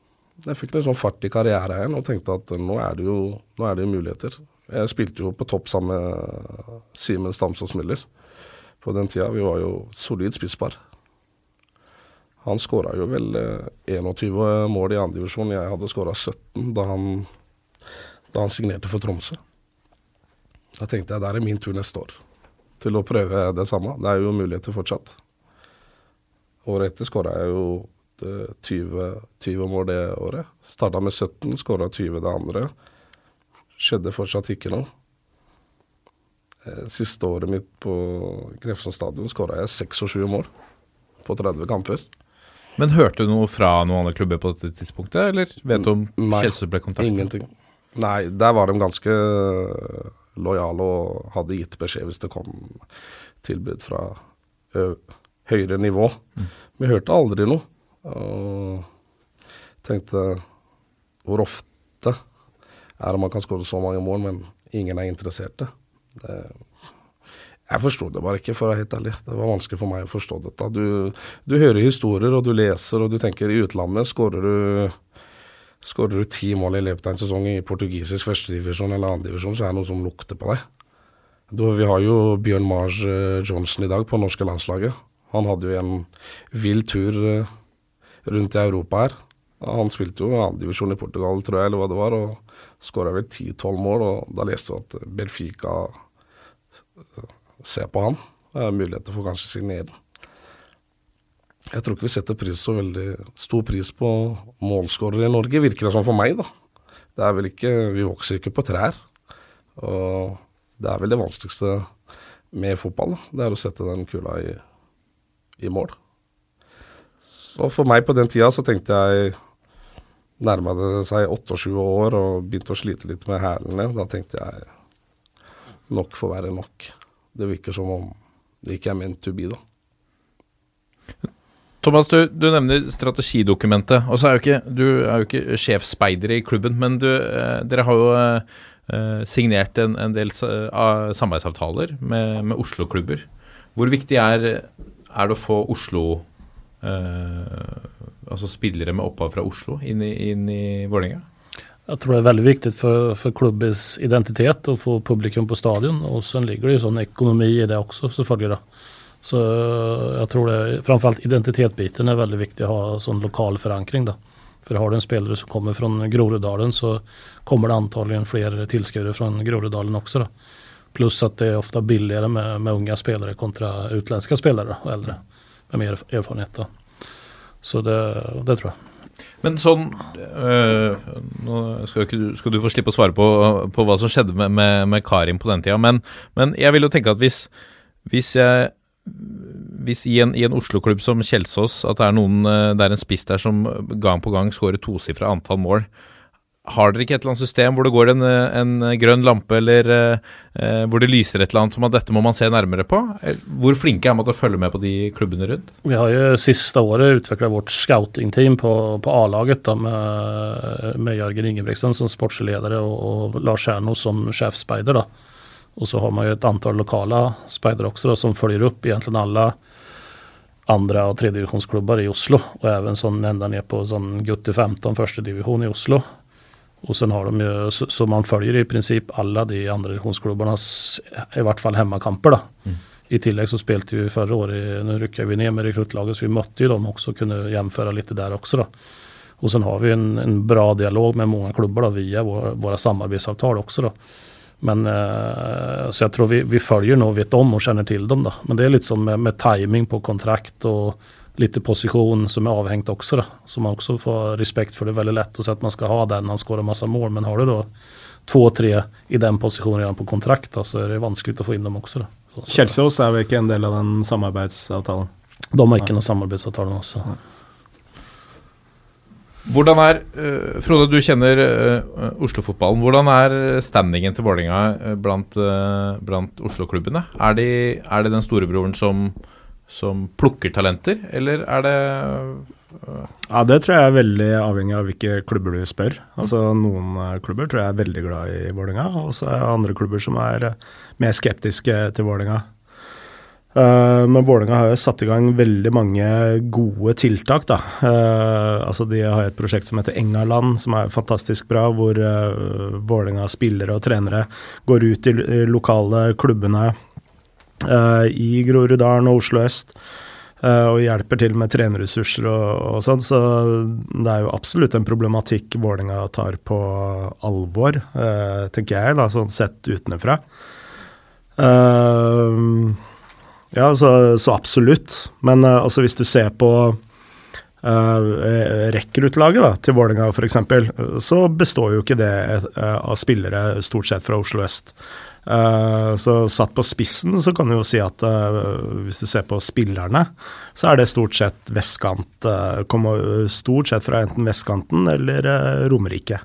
Jeg fikk litt sånn fart i karrieren og tenkte at nå er det jo er det muligheter. Jeg spilte jo på topp sammen med Simen Stamsås Miller på den tida. Vi var jo solid spisspar. Han skåra jo vel 21 eh, mål i andredivisjon. Jeg hadde skåra 17 da han, da han signerte for Tromsø. Da tenkte jeg det er min tur neste år til å prøve det samme. Det er jo muligheter fortsatt. Året etter skåra jeg jo 20, eh, 20 mål det året. Starta med 17, skåra 20 det andre. Skjedde fortsatt ikke noe. Eh, siste året mitt på Grefsen stadion skåra jeg 26 mål på 30 kamper. Men hørte du noe fra noen andre klubber på dette tidspunktet, eller vet du om Kjelsrud ble kontaktet? Ingenting. Nei, der var de ganske lojale og hadde gitt beskjed hvis det kom tilbud fra høyere nivå. Mm. Vi hørte aldri noe. Og tenkte hvor ofte er om man kan skåre så mange mål, men ingen er interessert det. Jeg forsto det bare ikke, for å være helt ærlig. Det var vanskelig for meg å forstå dette. Du, du hører historier, og du leser, og du tenker i utlandet skårer du Skårer du ti mål i løpet av en sesong i portugisisk førstedivisjon eller andredivisjon, så er det noe som lukter på deg. Du, vi har jo Bjørn Mars uh, Johnson i dag på norske landslaget. Han hadde jo en vill tur uh, rundt i Europa her. Han spilte jo andredivisjon i Portugal, tror jeg, eller hva det var, og skåra vel ti-tolv mål. og Da leste du at Belfica eh, ser på han. Er muligheter for kanskje å signere. Jeg tror ikke vi setter pris så veldig stor pris på målskårere i Norge, virker det som for meg, da. Det er vel ikke Vi vokser ikke på trær. Og det er vel det vanskeligste med fotball, da. Det er å sette den kula i, i mål. Så for meg på den tida så tenkte jeg Nærma det seg 28 år og begynte å slite litt med hælene. Da tenkte jeg nok får være nok. Det virker som om det ikke er meant to be, da. Thomas, du, du, nevner strategidokumentet. og så er jo ikke, Du er jo ikke sjefsspeider i klubben, men du, eh, dere har jo eh, signert en, en del eh, samarbeidsavtaler med, med Oslo-klubber. Hvor viktig er, er, det å få Oslo eh, Altså spillere med opphav fra Oslo inn i, inn i Vålerenga? Jeg tror det er veldig viktig for, for klubbens identitet å få publikum på stadion. Og så ligger det jo sånn økonomi i det også, selvfølgelig. da. Så jeg tror det, framfor alt identitetsbiten er veldig viktig å ha sånn lokal forankring. da. For har du en spiller som kommer fra Groruddalen, så kommer det antagelig flere tilskuere fra Groruddalen også. da. Pluss at det er ofte billigere med, med unge spillere kontra utenlandske spillere og eldre med mer erfarenhet. da. Så det, det tror jeg. Men sånn øh, Nå skal, ikke, skal, du få slippe å svare på, på hva som skjedde med, med, med Karim på den tida, men, men, jeg vil jo tenke at hvis, hvis jeg hvis i en, en Oslo-klubb som Kjelsås at det er noen eh, det er en spiss der som gang på gang skårer tosifra antall mål, har dere ikke et eller annet system hvor det går en, en grønn lampe, eller eh, hvor det lyser et eller annet som at dette må man se nærmere på? Hvor flinke er man til å følge med på de klubbene rundt? Vi har jo siste året utvikla vårt scouting-team på, på A-laget med, med Jørgen Ingebrigtsen som sportsleder og, og Lars Kjerno som sjefsspeider. Og så har man jo et antall lokale speidere også da, som følger opp egentlig alle andra og tredjedivisjonsklubber i Oslo Og även sånn enda ned på sån Gutti 15 førstedivisjon i Oslo. Och sen har de ju, så, så man följer i princip alla de andra divisionsklubbarnas, i vart fall hemmakamper då. Mm. I tillegg så spilte vi förra året, nu ryckade vi ner med rekruttlaget så vi mötte ju dem också och kunde jämföra lite där också då. Och sen har vi en, en bra dialog med många klubbar då via våre våra samarbetsavtal också då. Men eh, Så jeg tror vi, vi følger nå, vet om og kjenner til dem. da. Men det er litt sånn med, med timing på kontrakt og litt posisjon som er avhengt også. Da. Så man også får respekt for det. Veldig lett å si at man skal ha den han skårer masse mål, men har du da to-tre i den posisjonen igjen på kontrakt, da, så er det vanskelig å få inn dem også. Da. Så, så, Kjelsås er vel ikke en del av den samarbeidsavtalen? De har ikke noen samarbeidsavtale med oss. Hvordan er uh, Frode, du kjenner uh, Oslo-fotballen. Hvordan er standingen til Vålerenga eh, blant, uh, blant Oslo-klubbene? Er, er det den storebroren som, som plukker talenter, eller er det Ja, det tror jeg er veldig avhengig av hvilke klubber du spør. Altså Noen eh, klubber tror jeg er veldig glad i Vålerenga, og så er det andre klubber som er eh, mer skeptiske til Vålerenga. Uh, men Vålerenga har jo satt i gang veldig mange gode tiltak. da. Uh, altså De har et prosjekt som heter Engaland, som er fantastisk bra, hvor uh, Vålerenga spillere og trenere går ut i lokale klubbene i Groruddalen og Oslo øst. eh, og hjelper til med trenerressurser og, og sånn. Så det er jo absolutt en problematikk Vålerenga tar på alvor, eh, tenker jeg, da, sånn sett utenfra. Eh, ja, så, så absolutt. Men eh, altså hvis du ser på uh, rekruttlaget da, til Vålerenga f.eks., så består jo ikke det uh, av spillere stort sett fra Oslo øst. Eh, så satt på spissen så kan du jo si at eh, hvis du ser på spillerne, så er det stort sett vestkant. eh, kommer stort sett fra enten vestkanten eller Romerike.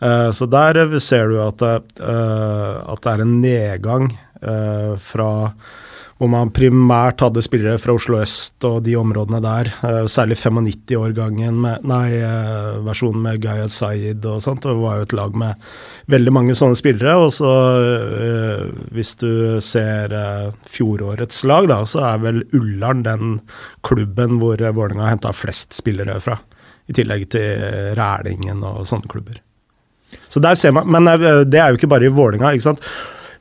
Så der ser du at, at det er en nedgang fra hvor man primært hadde spillere fra Oslo øst og de områdene der. eh, særlig 95-årgangen, nei, eh, versjonen med Gayad Sayed og sånt. Det var jo et lag med veldig mange sånne spillere. Og så, eh, hvis du ser fjorårets lag, da, så er vel Ullern den klubben hvor Vålerenga har henta flest spillere fra. I tillegg til Rælingen og sånne klubber. Så der ser man, Men det er jo ikke bare i Vålerenga,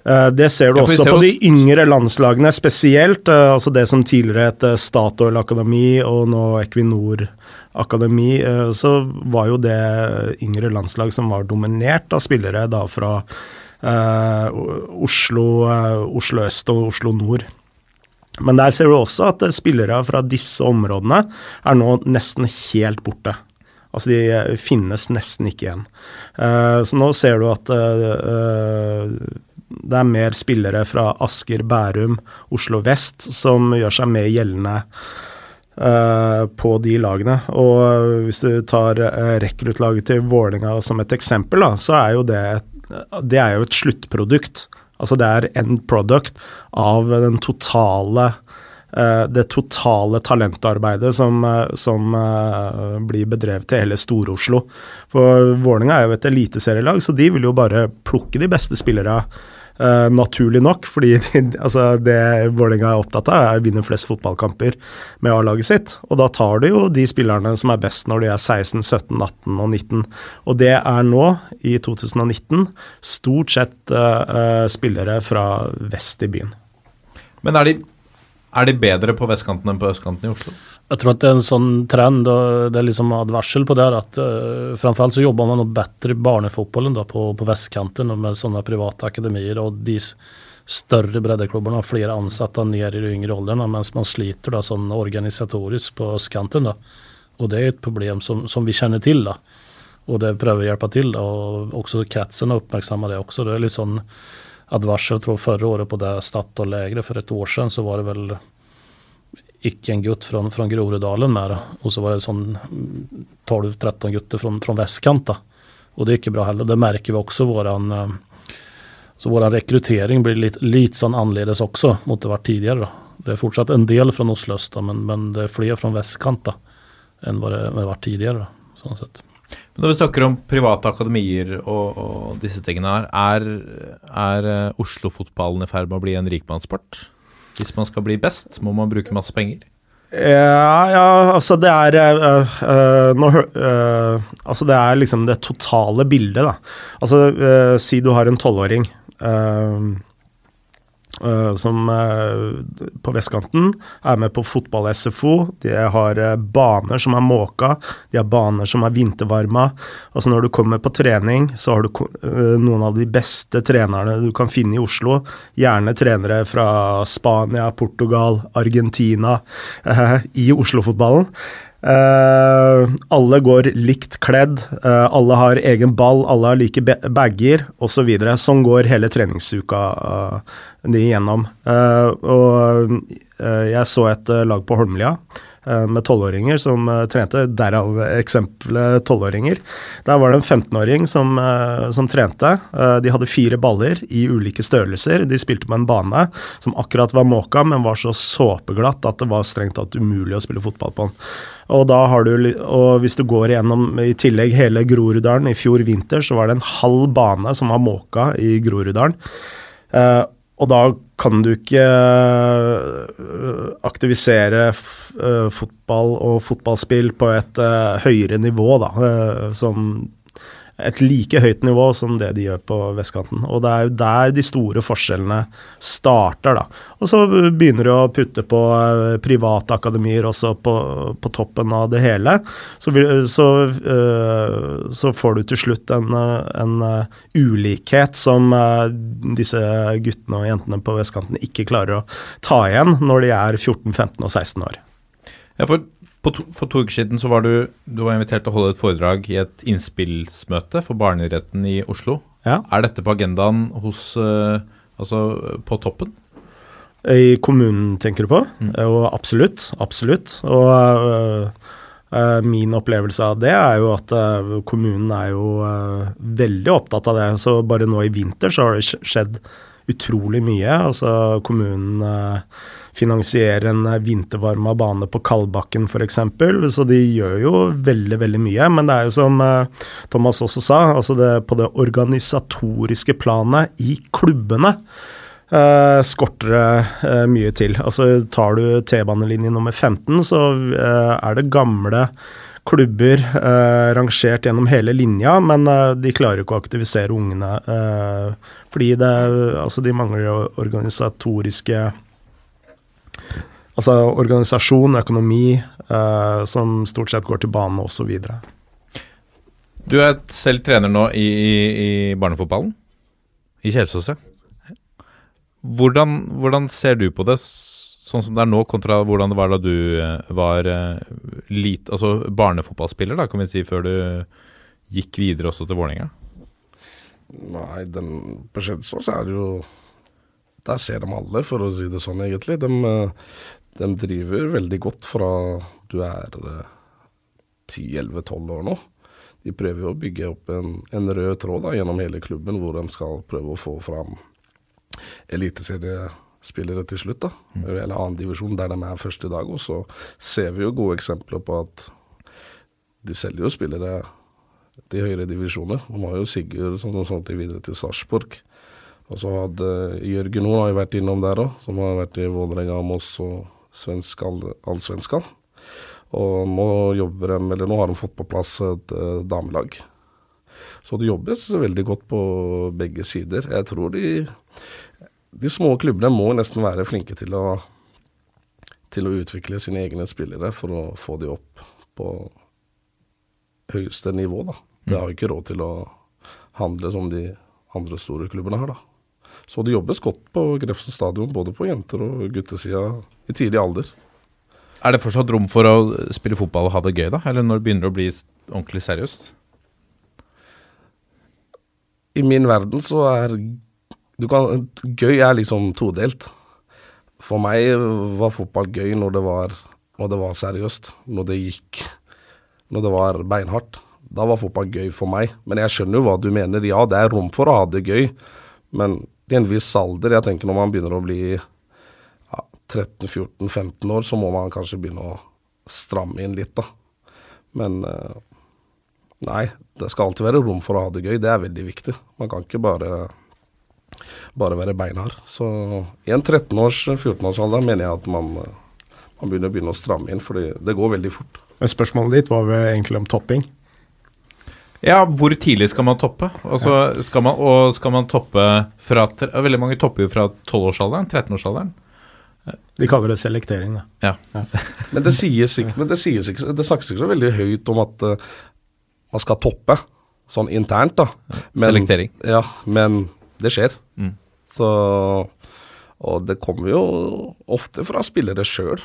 Det ser du Ja, også ser på de yngre landslagene spesielt. eh, Altså det som tidligere het eh, Statoil Akademi og nå Equinor Akademi. eh, Så var jo det yngre landslag som var dominert av spillere da fra eh, Oslo, eh, Oslo øst og Oslo nord. Men der ser du også at eh, spillere fra disse områdene er nå nesten helt borte. Altså de eh, finnes nesten ikke igjen. Uh, så nå ser du at uh, eh, det er mer spillere fra Asker, Bærum, Oslo vest som gjør seg mer gjeldende eh, på de lagene. Og eh, hvis du tar uh, rekruttlaget til Vålerenga som et eksempel, så er jo det, det er jo et sluttprodukt. Altså det er end product av den totale det totale talentarbeidet som, som blir bedrevet til hele Stor-Oslo. For Vålerenga er jo et eliteserielag, så de vil jo bare plukke de beste spillere. Eh, naturlig nok, fordi altså det Vålerenga er opptatt av, er å vinne flest fotballkamper med A-laget sitt. Og da tar du jo de spillerne som er best når de er 16, 17, 18 og 19. Og det er nå, i 2019, stort sett uh, spillere fra vest i byen. Men er de, er de bedre på vestkanten enn på østkanten i Oslo? Jeg tror at det er en sånn trend, og det er liksom advarsel på det, at uh, framfor alt så jobber man noe bedre i barnefotballen da, på, på vestkanten og med sånne private akademier. Og de større breddeklubbene har flere ansatte ned i de yngre åldrene, mens man sliter da, sånn organisatorisk på østkanten. Da. Og det er et problem som, som vi kjenner til. Da. Og det prøver å hjelpe til. Da. Og også kretsen har oppmerksommet det også. Det er litt sånn advarsel, tror forrige året på det Statoil-lägret for et år siden, så var det vel ikke en gutt fra, fra Groruddalen med. Og så var det sånn mm, 12-13 gutter fra, vestkant. Da. Og det er ikke bra heller. Det merker vi også. Våran, eh, så vår rekruttering blir litt, litt sånn annerledes også mot det var tidligere. Da. Det er fortsatt en del fra Oslo øst, men, men det er flere fra vestkant da, enn hva det har vært tidligere. Da, sånn sett. Men når vi snakker om private akademier og, og disse tingene her, er, er eh, Oslo-fotballen i ferd med å bli en rikmannssport? Hvis man skal bli best, må man bruke masse penger. Ja, ja, altså det er øh, øh, nå, øh, Altså det er liksom det totale bildet, da. Altså si du har en tolvåring eh, som eh, på vestkanten er med på fotball-SFO. De har eh, baner som er måka, de har baner som er vintervarma. Altså Når du kommer på trening, så har du eh, noen av de beste trenerne du kan finne i Oslo. Gjerne trenere fra Spania, Portugal, Argentina eh, i Oslo-fotballen. Eh, alle går likt kledd, uh, alle har egen ball, alle har like ba- bager osv. Så videre. sånn går hele treningsuka uh, de igjennom. Og jeg så et lag på Holmlia med tolvåringer som eh, trente, derav eksempelet tolvåringer. Der var det en 15-åring som, eh, som trente. Eh, de hadde fire baller i ulike størrelser. De spilte på en bane som akkurat var måka, men var så såpeglatt at det var strengt tatt umulig å spille fotball på den. Og, da har du, og hvis du går igjennom i tillegg hele Groruddalen, i fjor vinter så var det en halv bane som var måka i Groruddalen. Eh, og da kan du ikke øh, aktivisere øh, fotball og fotballspill på et øh, høyere nivå, da. som et like høyt nivå som det de gjør på vestkanten. Og det er jo der de store forskjellene starter, da. Og så begynner du å putte på øh, private akademier også på, på toppen av det hele. Så, så, øh, så får du til slutt en, øh, en ulikhet som disse guttene og jentene på vestkanten ikke klarer å ta igjen når de er 14, 15 og 16 år. Ja, for, to, for to uker siden så var du, du var invitert til å holde et foredrag i et innspillsmøte for barneidretten i Oslo. Ja. Er dette på agendaen hos eh, Altså på toppen? I kommunen, tenker du på? Og absolutt. Absolutt. Og øh, øh, min opplevelse av det er jo at øh, kommunen er jo veldig opptatt av det. Så bare nå i vinter så har det skjedd utrolig mye. Altså kommunen finansierer en øh, vintervarma bane på Kalbakken f.eks. Så de gjør jo veldig, veldig mye. Men det er jo som øh, Thomas også sa, altså det, på det organisatoriske planet i klubbene eh, skorter det eh, mye til. Altså Tar du T-banelinje nummer 15, så eh, er det gamle klubber eh, rangert gjennom hele linja, men eh, de klarer ikke å aktivisere ungene. eh, fordi det, altså de mangler organisatoriske Altså organisasjon, økonomi, eh, som stort sett går til bane osv. Du er selv trener nå i, i, i barnefotballen? I Kjelsås. Hvordan, hvordan ser du på det, sånn som det er nå, kontra hvordan det var da du eh, var eh, lit, altså barnefotballspiller, da, kan vi si, før du gikk videre også til Vålerenga? Nei, den, på Kjelsås er det jo Der ser de alle, for å si det sånn, egentlig. De, eh, de driver veldig godt fra du er eh, 10-11-12 år nå. De prøver jo å bygge opp en, en rød tråd da, gjennom hele klubben, hvor de skal prøve å få fram eliteseriespillere til slutt. da, Eller annendivisjon, der de er først i dag. Og så ser vi jo gode eksempler på at de selger jo spillere til høyere divisjoner. De har jo Sigurd som noe sånt videre til Sarpsborg. Og så hadde Jørgen Hoe har jo vært innom der òg, som har vært i Vålerenga, Moss og svensk, all, allsvenskan. Og nå jobber de, eller nå har de fått på plass et eh, damelag. Så det jobbes veldig godt på begge sider. Jeg tror de, de små klubbene må nesten være flinke til å, til å utvikle sine egne spillere for å få de opp på høyeste nivå, da. Det har jo ikke råd til å handle som de andre store klubbene har, da. Så det jobbes godt på Grefsen stadion, både på jenter- og guttesida i tidlig alder. Er det fortsatt rom for å spille fotball og ha det gøy, da? Eller når det begynner å bli ordentlig seriøst? I min verden så er du kan, Gøy er liksom todelt. For meg var fotball gøy når det var, når det var seriøst. Når det gikk Når det var beinhardt. Da var fotball gøy for meg. Men jeg skjønner jo hva du mener. Ja, det er rom for å ha det gøy, men i en viss alder Jeg tenker når man begynner å bli ja, 13-14-15 år, så må man kanskje begynne å stramme inn litt, da. Men eh, Nei, det skal alltid være rom for å ha det gøy. Det er veldig viktig. Man kan ikke bare, bare være beinhard. Så i en 13-års, 14-årsalder mener jeg at man, man begynner, begynner å stramme inn, for det går veldig fort. Men Spørsmålet ditt var vel egentlig om topping. Ja, hvor tidlig skal man toppe? Altså, skal man, og skal man toppe fra Veldig mange topper jo fra 12-årsalderen, 13-årsalderen. De kaller det selektering, da. Ja. Men det sies ikke, men det, sies ikke, det snakkes ikke så veldig høyt om at uh, man skal toppe, sånn internt, da. Selektering. Ja, men det skjer. Mm. Så Og det kommer jo ofte fra spillere sjøl.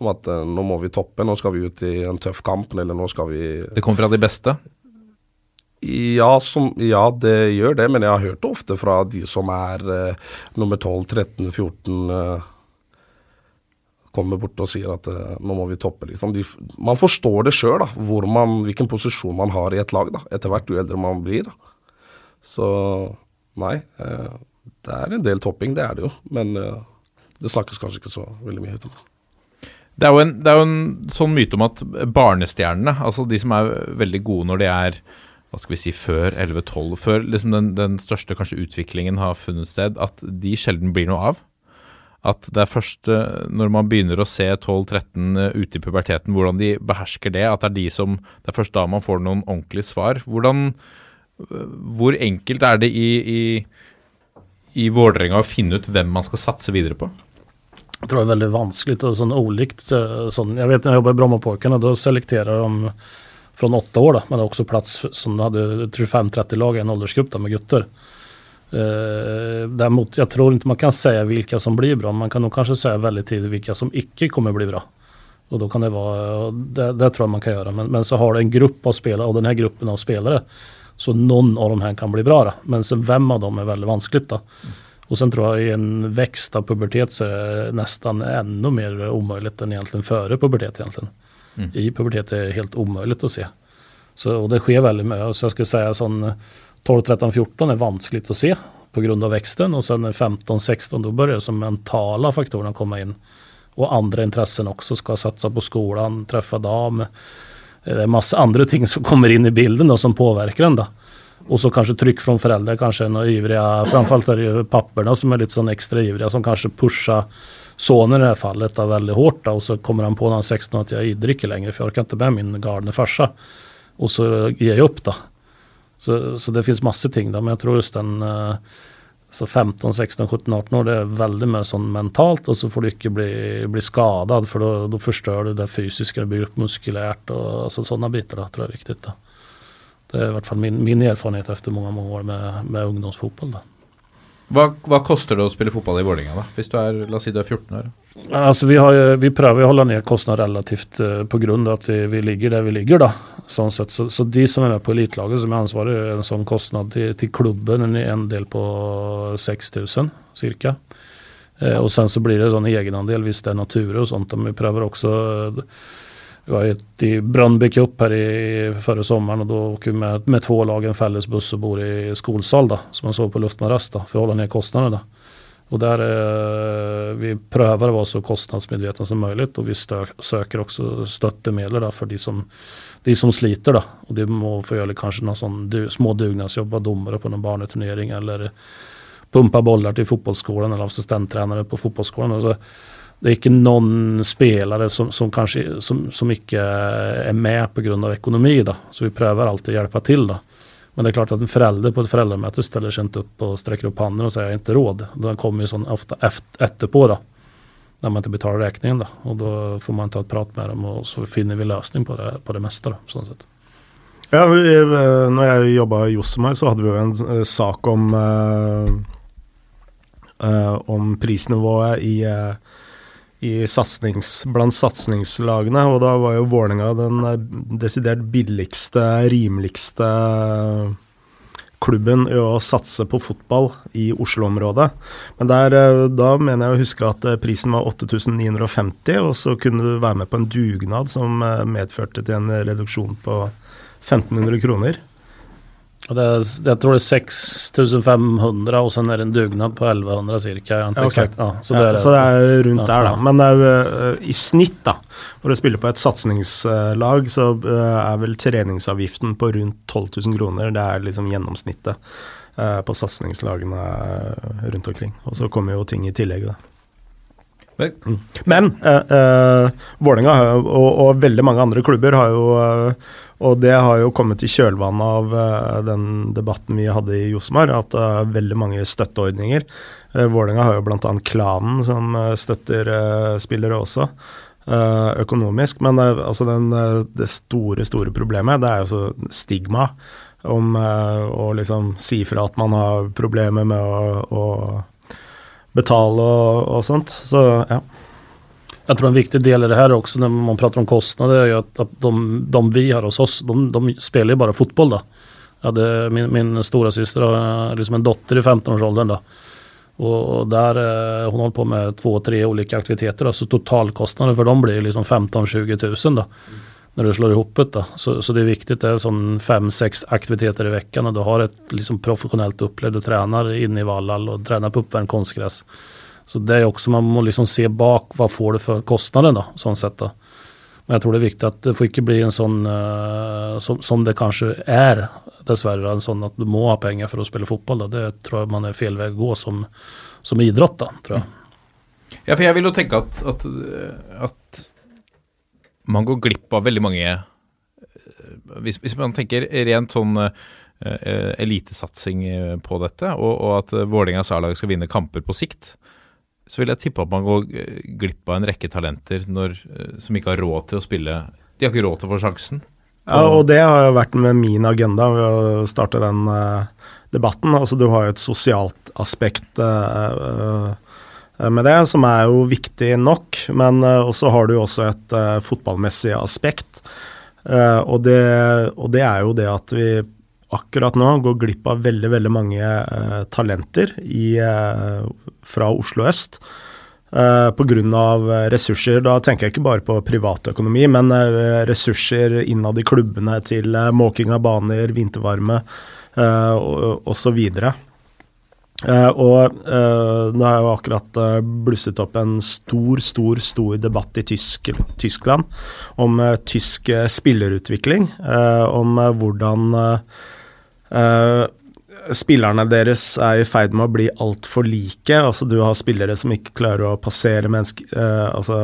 Om at eh, nå må vi toppe, nå skal vi ut i en tøff kamp, eller nå skal vi Det kommer fra de beste. Ja, som, ja, det gjør det, men jeg har hørt det ofte fra de som er uh, nummer 12, 13, 14 uh, Kommer bort og sier at uh, nå må vi toppe, liksom. De, man forstår det sjøl, hvilken posisjon man har i et lag, da, etter hvert jo eldre man blir. Da. Så nei, eh, det er en del topping, det er det jo. Men det snakkes kanskje ikke så veldig mye ut om det. Det er, jo en, det er jo en sånn myte om at barnestjernene, altså de som er veldig gode når de er hva skal vi si, før 11-12, før liksom den, den største kanskje utviklingen har funnet sted, at de sjelden blir noe av. At det er først eh, når man begynner å se 12-13 eh, ute i puberteten, hvordan de behersker det, at det er de som Det er først da man får noen ordentlige svar. Hvordan eh, Hvor enkelt er det i, i, i Vålerenga å finne ut hvem man skal satse videre på? Jeg tror det er veldig vanskelig. och sån olikt. Sånn, Sån, Jeg vet når jeg jobber i Brommapojkarna da selekterer de från åtta år då. Men det är också plats för, som hadde hade 25-30 lag i en åldersgrupp med gutter. Eh, däremot, jag tror inte man kan säga vilka som blir bra. Man kan nog kanske säga väldigt tidigt vilka som icke kommer bli bra. Och kan det vara, det, det tror jag man kan göra. Men, men så har du en grupp av spelare och den här gruppen av spelare. Så någon av de här kan bli bra. Då. Men sen vem av dem är väldigt vanskligt. Då. Och sen tror jag i en växt av pubertet så är det nästan ännu mer omöjligt än egentligen före pubertet egentligen. I pubertet är helt omöjligt att se. Så, och det sker väldigt mycket. Så jag skulle säga sån 12, 13, 14 är vanskligt att se på grund av växten och sen 15, 16 då börjar som mentala faktorerna komma in. Och andra intressen också, ska satsa på skolan, träffa dam. Eh, Det är massa andra ting som kommer in i bilden som påverkar en. Och så kanske tryck från föräldrar, kanske några ivriga, framförallt är det ju som är lite sån extra ivriga som kanske pushar sonen i det här fallet då, väldigt hårt då, och så kommer han på när han är 16 att jag dricker längre för jag orkar inte med min galne farsa. Och så ger jag upp då. Så, så det finns massor ting då, men jag tror just den eh, så 15, 16, 17, 18 år, det är väldigt mer sånn mentalt och så får du inte bli, bli skadad för då, då förstör du det fysiska, det blir upp muskulärt och sånne bitar då, tror jag är viktigt. Då. Det är i hvert fall min, min erfarenhet efter många, många år med, med ungdomsfotboll. Då. Hva, hva koster det å spille fotball i Vålerenga, da? Hvis du er, la oss si du er 14 år? Altså, vi, har, vi prøver å holde ned kostnader relativt uh, på at av att vi, vi ligger der vi ligger. da. Sånn sett. Så, så de som er med på elitlaget som är ansvaret, en sånn kostnad til, til klubben en, en del på 6 000 cirka. og sen så blir det sånn sån egenandel hvis det er natur og sånt. Men vi prøver også eh, vi var ett i Brönnby Cup här i, förra sommaren och då åker vi med, med två lag en fällesbuss och bor i skolsal då, som man såg på luftmadrass då, för att hålla ner. Och där eh, vi prövar att vara så kostnadsmedvetna som möjligt och vi stö söker också stöttemedel då de som, de som sliter då. Och det må få göra kanske någon sån du, små dugnadsjobb, vara domare på någon barneturnering eller pumpa bollar till fotbollsskolan eller assistenttränare på fotbollsskolan. Alltså, det är inte någon spelare som, som kanske som, som inte är med på grund av ekonomi då. Så vi prövar alltid hjälpa till då. Men det är klart att en förälder på ett föräldramöte ställer sig inte upp och sträcker upp handen och säger jag inte råd. Den kommer ju sån ofta etterpå då. När man inte betalar räkningen då. Och då får man ta ett prat med dem och så finner vi lösning på det, på det mesta då. Sånt sätt. Ja, eh, når jeg jobba i Josemar, så hadde vi jo en eh, sak om eh, Om prisnivået i, i satsnings, blant satsingslagene. Og da var jo Vålerenga den eh, desidert billigste, rimeligste klubben å satse på fotball i Oslo-området. Men der, eh, da mener jeg å huske at eh, prisen var 8950, og så kunne du være med på en dugnad som medførte til en reduksjon på 1500 kroner. Är, jag tror det är 6500 og så er det en dugnad på 1100 cirka. Jag Ja, okej. exakt. Ja, så det ja, är så det er rundt Ja, der, da. Men det er, jo, eh, i snitt, da, for å spille på et satsingslag, så eh, er vel treningsavgiften på rundt 12 000 kroner. Det er liksom gjennomsnittet eh, på satsingslagene rundt omkring. Og så kommer jo ting i tillegg, da. Men, Men eh, eh, Vålerenga og, og veldig mange andre klubber har jo, eh, Og det har jo kommet i kjølvannet av eh, den debatten vi hadde i Josmar, at det er veldig mange støtteordninger. Uh, Vålerenga har jo bl.a. Klanen som eh, støtter eh, spillere også. eh, økonomisk, men eh, altså den, eh, det store, store problemet det er jo så stigma om eh, å liksom si fra at man har problemer med å, å betale og, og sånt. Så ja. Jag tror en viktig del i det här också när man pratar om kostnader är ju att, att de, de vi har hos oss, de, de spelar ju bara fotboll då. Hade, min, min stora syster har liksom en dotter i 15-årsåldern då. Och där, eh, hon håller på med två, tre olika aktiviteter då, så totalkostnaden för dem blir liksom 15-20 000 då. När du slår ihop det då. Så, så det är viktigt, det är sån fem, sex aktiviteter i veckan och du har ett liksom professionellt upplägg. Du tränar inne i Valhall och tränar på uppvärmd konstgräs. Så det er også, man må liksom se bak, hva får du for kostnaden da, sånn sett da. Men jeg tror det er viktig at det får ikke bli en sånn eh, som, som det kanskje er, dessverre. en sånn At du må ha penger for å spille fotball. Da. Det tror jeg man er fel vei å gå som, som idrott da, tror jeg. Ja, for jeg vil jo tenke at, at, at man går glipp av veldig mange eh, Hvis, hvis man tenker rent sånn uh, elitesatsing på dette, og, og at Vålerengas A-lag skal vinne kamper på sikt, så vil jeg tippe at man går eh, glipp av en rekke talenter når, eh, som ikke har råd til å spille De har ikke råd til å få sjansen. Ja, og det har jo vært med min agenda ved å starte den uh, debatten. Altså, du har jo et sosialt aspekt uh, uh, med det, som er jo viktig nok. Men også har du jo også et fotballmessig aspekt. Og, det, og det er jo det at vi akkurat nå går glipp av veldig, veldig mange eh, talenter i, eh, fra Oslo øst. Uh, Pga. ressurser. Da tenker jeg ikke bare på privatøkonomi, men eh, ressurser innad i klubbene til eh, måking av baner, vintervarme uh, osv. Uh, og uh, det har jo akkurat uh, blusset opp en stor, stor, stor debatt i Tysk, Tyskland om tysk spillerutvikling. om hvordan uh, spillerne deres er i ferd med å bli altfor like. Altså, du har spillere som ikke klarer å passere, menneske, eh, altså,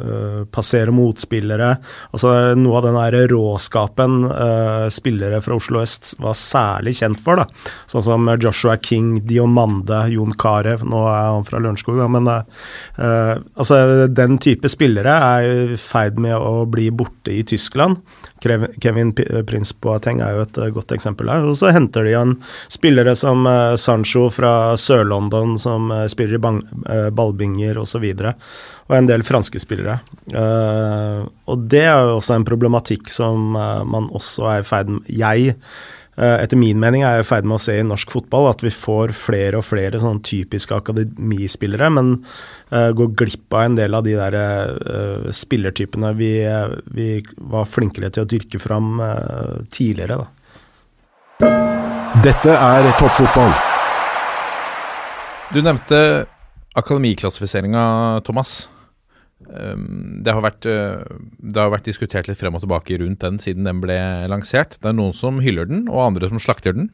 eh, passere motspillere. Altså, noe av den der råskapen eh, spillere fra Oslo øst var særlig kjent for. Da. Sånn som Joshua King, Diomande, Jon Carew. Nå er han fra Lørenskog, men eh, altså, den type spillere er i ferd med å bli borte i Tyskland. Kevin Prins Boateng er jo et eh, godt eksempel her. Og så henter de igjen spillere som eh, Sancho fra Sør-London, som eh, spiller i bang, eh, ballbinger osv. Og, og en del franske spillere. Og det er jo også en problematikk som man også er i ferd med Jeg etter min mening er jeg i ferd med å se i norsk fotball at vi får flere og flere sånn typiske akademispillere, men går glipp av en del av de der spillertypene vi, vi var flinkere til å dyrke fram tidligere. da. Dette er toppfotball. Du nevnte akademiklassifiseringa, Thomas. Um, Det har, vært, uh, det har vært diskutert litt frem og tilbake rundt den siden den ble lansert. Det er noen som hyller den, og andre som slakter den.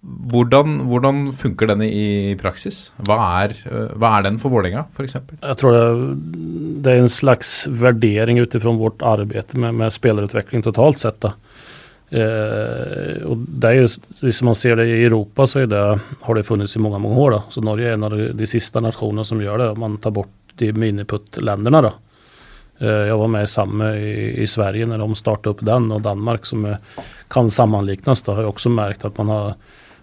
Hvordan, hvordan funker den i praksis? Hva er, uh, hva er den for Vålerenga, f.eks.? Jeg tror det, det er en slags värdering utifrån vårt arbeid med, med spillerutvikling totalt sett. Då. Eh, og det er jo, hvis man ser det i Europa så det, har det funnits i mange mange år. Da. Så Norge er en av de, de siste nasjonene som gjør det. Man tar bort de miniputt-landene. Eh, jeg var med i samma i, i Sverige når de startet opp den og Danmark som kan sammanliknas. Då, har jeg også merket at man har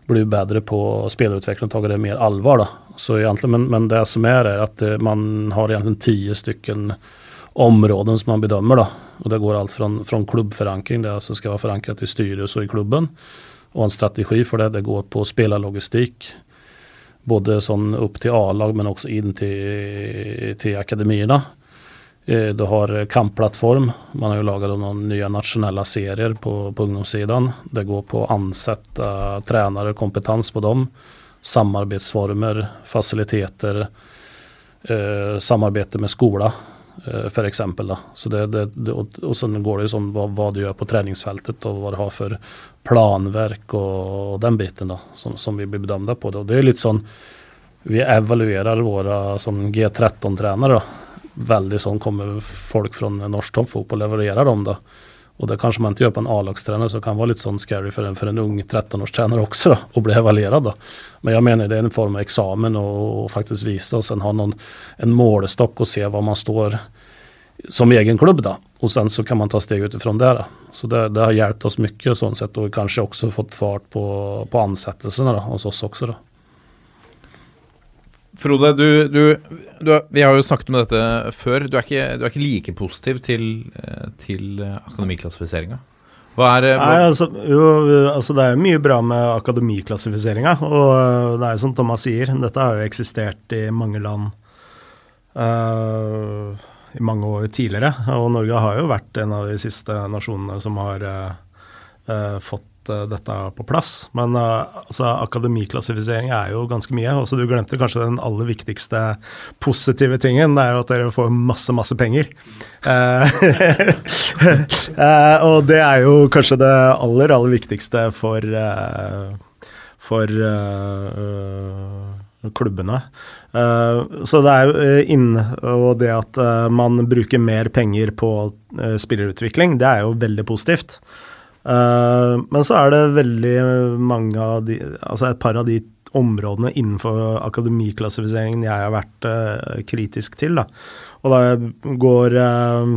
blivit bedre på spelutveckling og tagit det mer allvar. da. Så egentlig, men, men det som er, er at eh, man har egentlig ti stycken områden som man bedömer. Då. Och det går allt från, från klubbförankring, det alltså ska vara förankrat i styrelse och i klubben. Och en strategi för det, det går på spelarlogistik. Både sånn upp till A-lag men också in till, till akademierna. Eh, Du har kampplattform. Man har ju lagat noen nye nationella serier på, på ungdomssidan. Det går på å ansätta tränare, kompetens på dem. Samarbetsformer, faciliteter, eh, samarbete med skola eh. Då. Så det, det, det, og, och sen går det jo sånn hva, hva, du gjør på treningsfeltet, og hva du har for planverk og, og den biten da, som, som vi blir bedømt på. Det. Og det er litt sånn vi evaluerer våre som G13-trenere. Veldig sånn kommer folk fra norsk fotball, evaluerer dem då. Och det kanske man inte gör på en A-lagstränare så det kan vara lite sån scary för en, för en ung 13-årstränare också då, och bli evaluerad då. Men jag menar det är en form av examen och, och faktiskt visa och sen ha någon, en målestock och se var man står som egen klubb då. Och sen så kan man ta steg utifrån det. Då. Så det, det har hjälpt oss mycket och sånt sätt och kanske fått fart på, på ansettelserna då, hos oss också. Då. Frode, du, du, du, vi har jo snakket om dette før. Du er ikke, du er ikke like positiv til, eh, til akademiklassifiseringa. Hva er eh, Nei, altså, jo, altså det er jo mye bra med akademiklassifiseringa. Og det er jo som Thomas sier, dette har jo eksistert i mange land uh, i mange år tidligere. Og Norge har jo vært en av de siste nasjonene som har uh, uh, fått øh, dette på plass. Men uh, altså, akademiklassifisering er jo ganske mye. Også du glemte kanskje den aller viktigste positive tingen. Det er jo at dere får masse, masse penger. Eh, og det er jo kanskje det aller, aller viktigste for, for klubbene. Så det er jo inn, og det at man bruker mer penger på spillerutvikling, det er jo veldig positivt. Eh, men så er det veldig mange av de Altså et par av de områdene innenfor akademiklassifiseringen jeg har vært eh, kritisk til. Da. Og da går eh,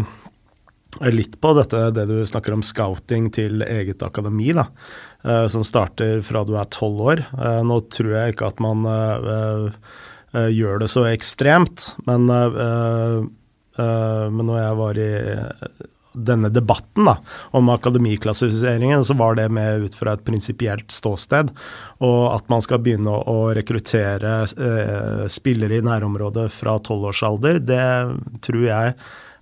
litt på dette, det du snakker om scouting til eget akademi, da, som starter fra du er tolv år. Nå tror jeg ikke at man gjør det så ekstremt, men, men når jeg var i denne debatten da, om akademiklassifiseringen, så var det med ut fra et prinsipielt ståsted. Og at man skal begynne å, rekruttere eh, spillere i nærområdet fra tolvårsalder, det tror jeg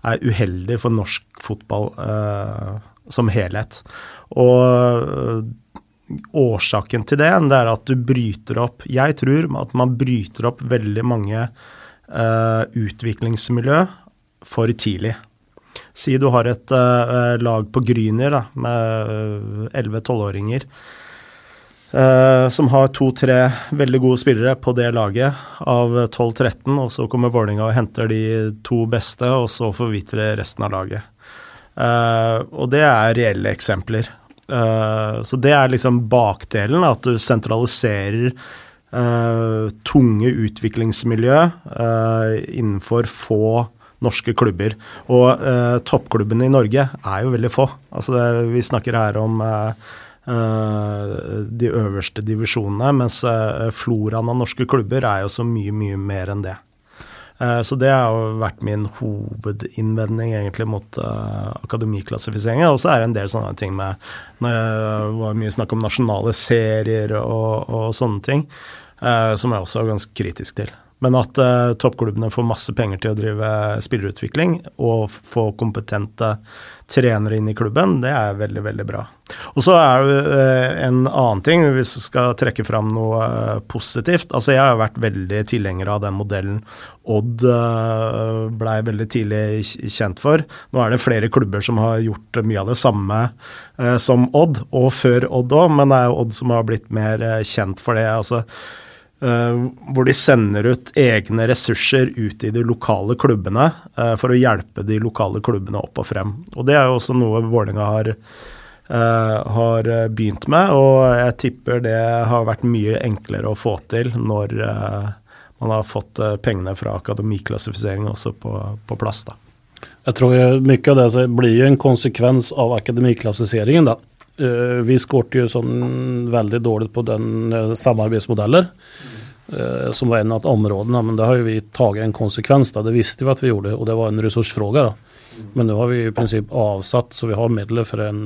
er uheldig for norsk fotball eh, som helhet. Og øh, årsaken til det, det er at du bryter opp Jeg tror at man bryter opp veldig mange eh, utviklingsmiljø for tidlig. Si du har et uh, lag på Gryner med elleve-tolvåringer. Uh, som har to-tre veldig gode spillere på det laget av 12-13, og så kommer Vålerenga og henter de to beste, og så forvitrer resten av laget. Uh, og det er reelle eksempler. Uh, så det er liksom bakdelen, at du sentraliserer tunge utviklingsmiljø innenfor få norske klubber. Og toppklubbene i Norge er jo veldig få. Altså det, vi snakker her om de øverste divisjonene, mens floraen av norske klubber er jo så mye, mye mer enn det. Så det har jo vært min hovedinnvending egentlig mot uh, akademiklassifiseringen. Og så er det en del sånne ting med Når det var mye snakk om nasjonale serier og, og sånne ting, uh, som jeg også er ganske kritisk til. Men at uh, toppklubbene får masse penger til å drive spillerutvikling og få kompetente trenere inn i klubben, det er veldig, veldig bra. Og så er det uh, en annen ting, hvis vi skal trekke fram noe uh, positivt. Altså, jeg har vært veldig tilhenger av den modellen Odd uh, blei veldig tidlig kjent for. Nå er det flere klubber som har gjort mye av det samme som Odd, og før Odd òg, men det er jo Odd som har blitt mer kjent for det. altså hvor de sender ut egne ressurser ut i de lokale klubbene uh, for å hjelpe de lokale klubbene opp og frem. Og Det er jo også noe Vålerenga har, uh, har begynt med, og jeg tipper det har vært mye enklere å få til når man har fått pengene fra akademiklassifisering også på, på plass. da. Jeg tror mye av det blir en konsekvens av akademiklassifiseringen. da. Vi skårte jo sånn veldig dårlig på den samarbeidsmodeller, uh, som var en av områdene. Men det har vi tatt en konsekvens. Da. Det visste vi at vi gjorde, og det var en ressursfråga. Men nå har vi i prinsipp avsatt, så vi har midler for en,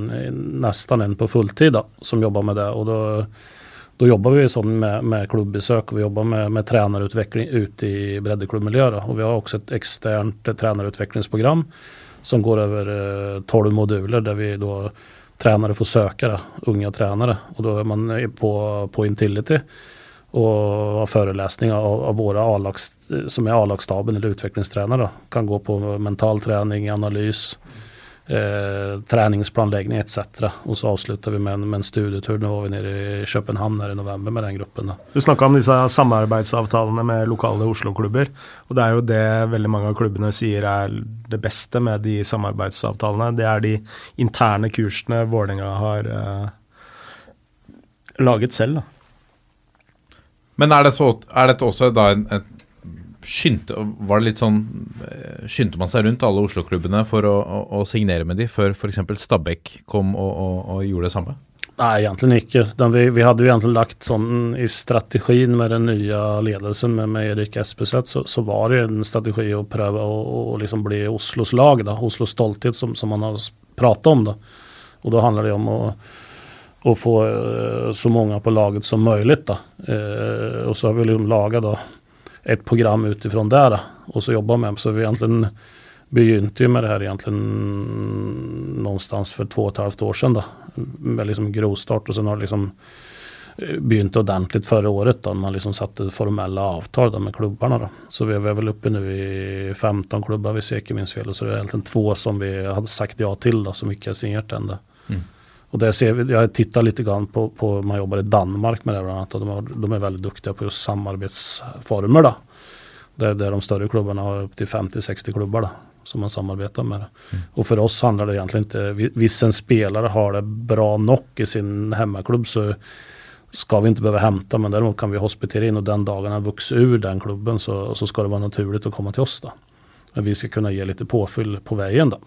nesten en på fulltid da, som jobber med det. og da da jobber vi sånn med, med klubbbesøk og vi jobber med, med trenerutvikling ute i breddeklubbmiljøet. Og vi har også et eksternt trenerutviklingsprogram som går over tolv moduler, der vi da tränare får söka det, unga tränare. Och då är man på, på Intility och föreläsningar av, av våra som är A-lagsstaben eller utvecklingstränare. Kan gå på mental träning, analys, eh, träningsplanläggning etc. Och så avslutar vi med en, med en studietur. Nu var vi nere i Köpenhamn här i november med den gruppen. Då. Du snakka om disse samarbeidsavtalene med lokale Oslo-klubber. og Det er jo det veldig mange av klubbene sier er det beste med de samarbeidsavtalene. Det er de interne kursene Vålerenga har eh, laget selv. da. Men er, det så, er dette også da en, en skyndte, Var det litt sånn eh, Skyndte man seg rundt alle Oslo-klubbene for å, å, å signere med de før f.eks. Stabæk kom og, og, og gjorde det samme? Nei, egentlig ikke. Den vi, vi hadde jo egentlig lagt sånn i strategin med den nye ledelsen med, med Erik Espeseth så, så var det en strategi å prøve å, å liksom bli Oslos lag, da. Oslos stolthet som, som man har pratet om. Da. Og da handler det om att, att få eh, så många på laget som möjligt. Då. Eh, och så har vi liksom lagat då ett program utifrån där och så jobbar med. Så vi egentligen begynte ju med det här egentligen någonstans för två och ett halvt år sedan. Då. Med liksom grovstart och sen har det liksom eh, begynt ordentligt förra året då. Man liksom satte formella avtal då med klubbarna då. Så vi är väl uppe nu i 15 klubbar vi jag inte minns fel. Och så är det egentligen två som vi hade sagt ja till då som inte har signerat än. Då. Mm. Och det ser vi, jag tittar lite grann på, på man jobbar i Danmark med det bland annat och de, har, de är väldigt duktiga på just samarbetsformer då. Där, där de större klubbarna har upp till 50-60 klubbar då, som man samarbetar med. Och för oss handlar det egentligen inte, vi- hvis en spelare har det bra nog i sin hemmaklubb så ska vi inte behöva hämta men däremot kan vi hospitera in och den dagen han vuxit ur den klubben så, så ska det vara naturligt att komma till oss då. Men vi ska kunna ge lite påfyll på vägen då.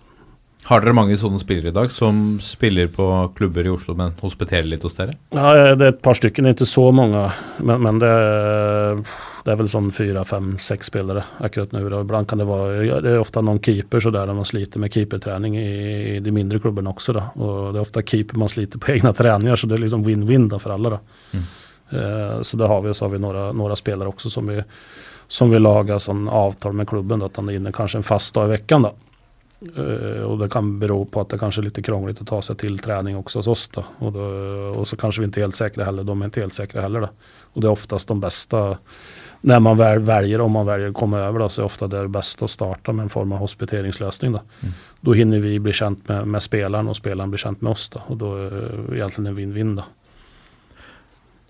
Har dere mange sånne spillere i dag som spiller på klubber i Oslo, men hospiterer litt hos dere? Ja, det er et par stykker, ikke så mange. Men, men det, er, det er vel sånn fire, fem, seks spillere akkurat nå. Då. Ibland kan det være det er ofte noen keeper så der man sliter med keepertrening i, i de mindre klubbene også. Da. Og det er ofte keeper man sliter på egne treninger, så det er liksom win-win for alle. Da. Mm. Eh, så det har vi, så har vi noen spillere også som vi, som vi lager sånn avtale med klubben. da, at han er inne kanskje en fast dag i veckan. Eh, och det kan bero på att det kanske är lite krångligt att ta sig till träning också hos oss. Då. Och, då, och så kanske vi inte är helt säkra heller. De är inte helt säkra heller. Då. Och det är oftast de bästa. När man väl väljer, om man väljer att komma över då, så är ofta det bästa att starta med en form av hospiteringslösning. Då, då hinner vi bli känt med, med spelaren och spelaren blir känt med oss. Då. Och då är det egentligen en vinn-vinn. Då.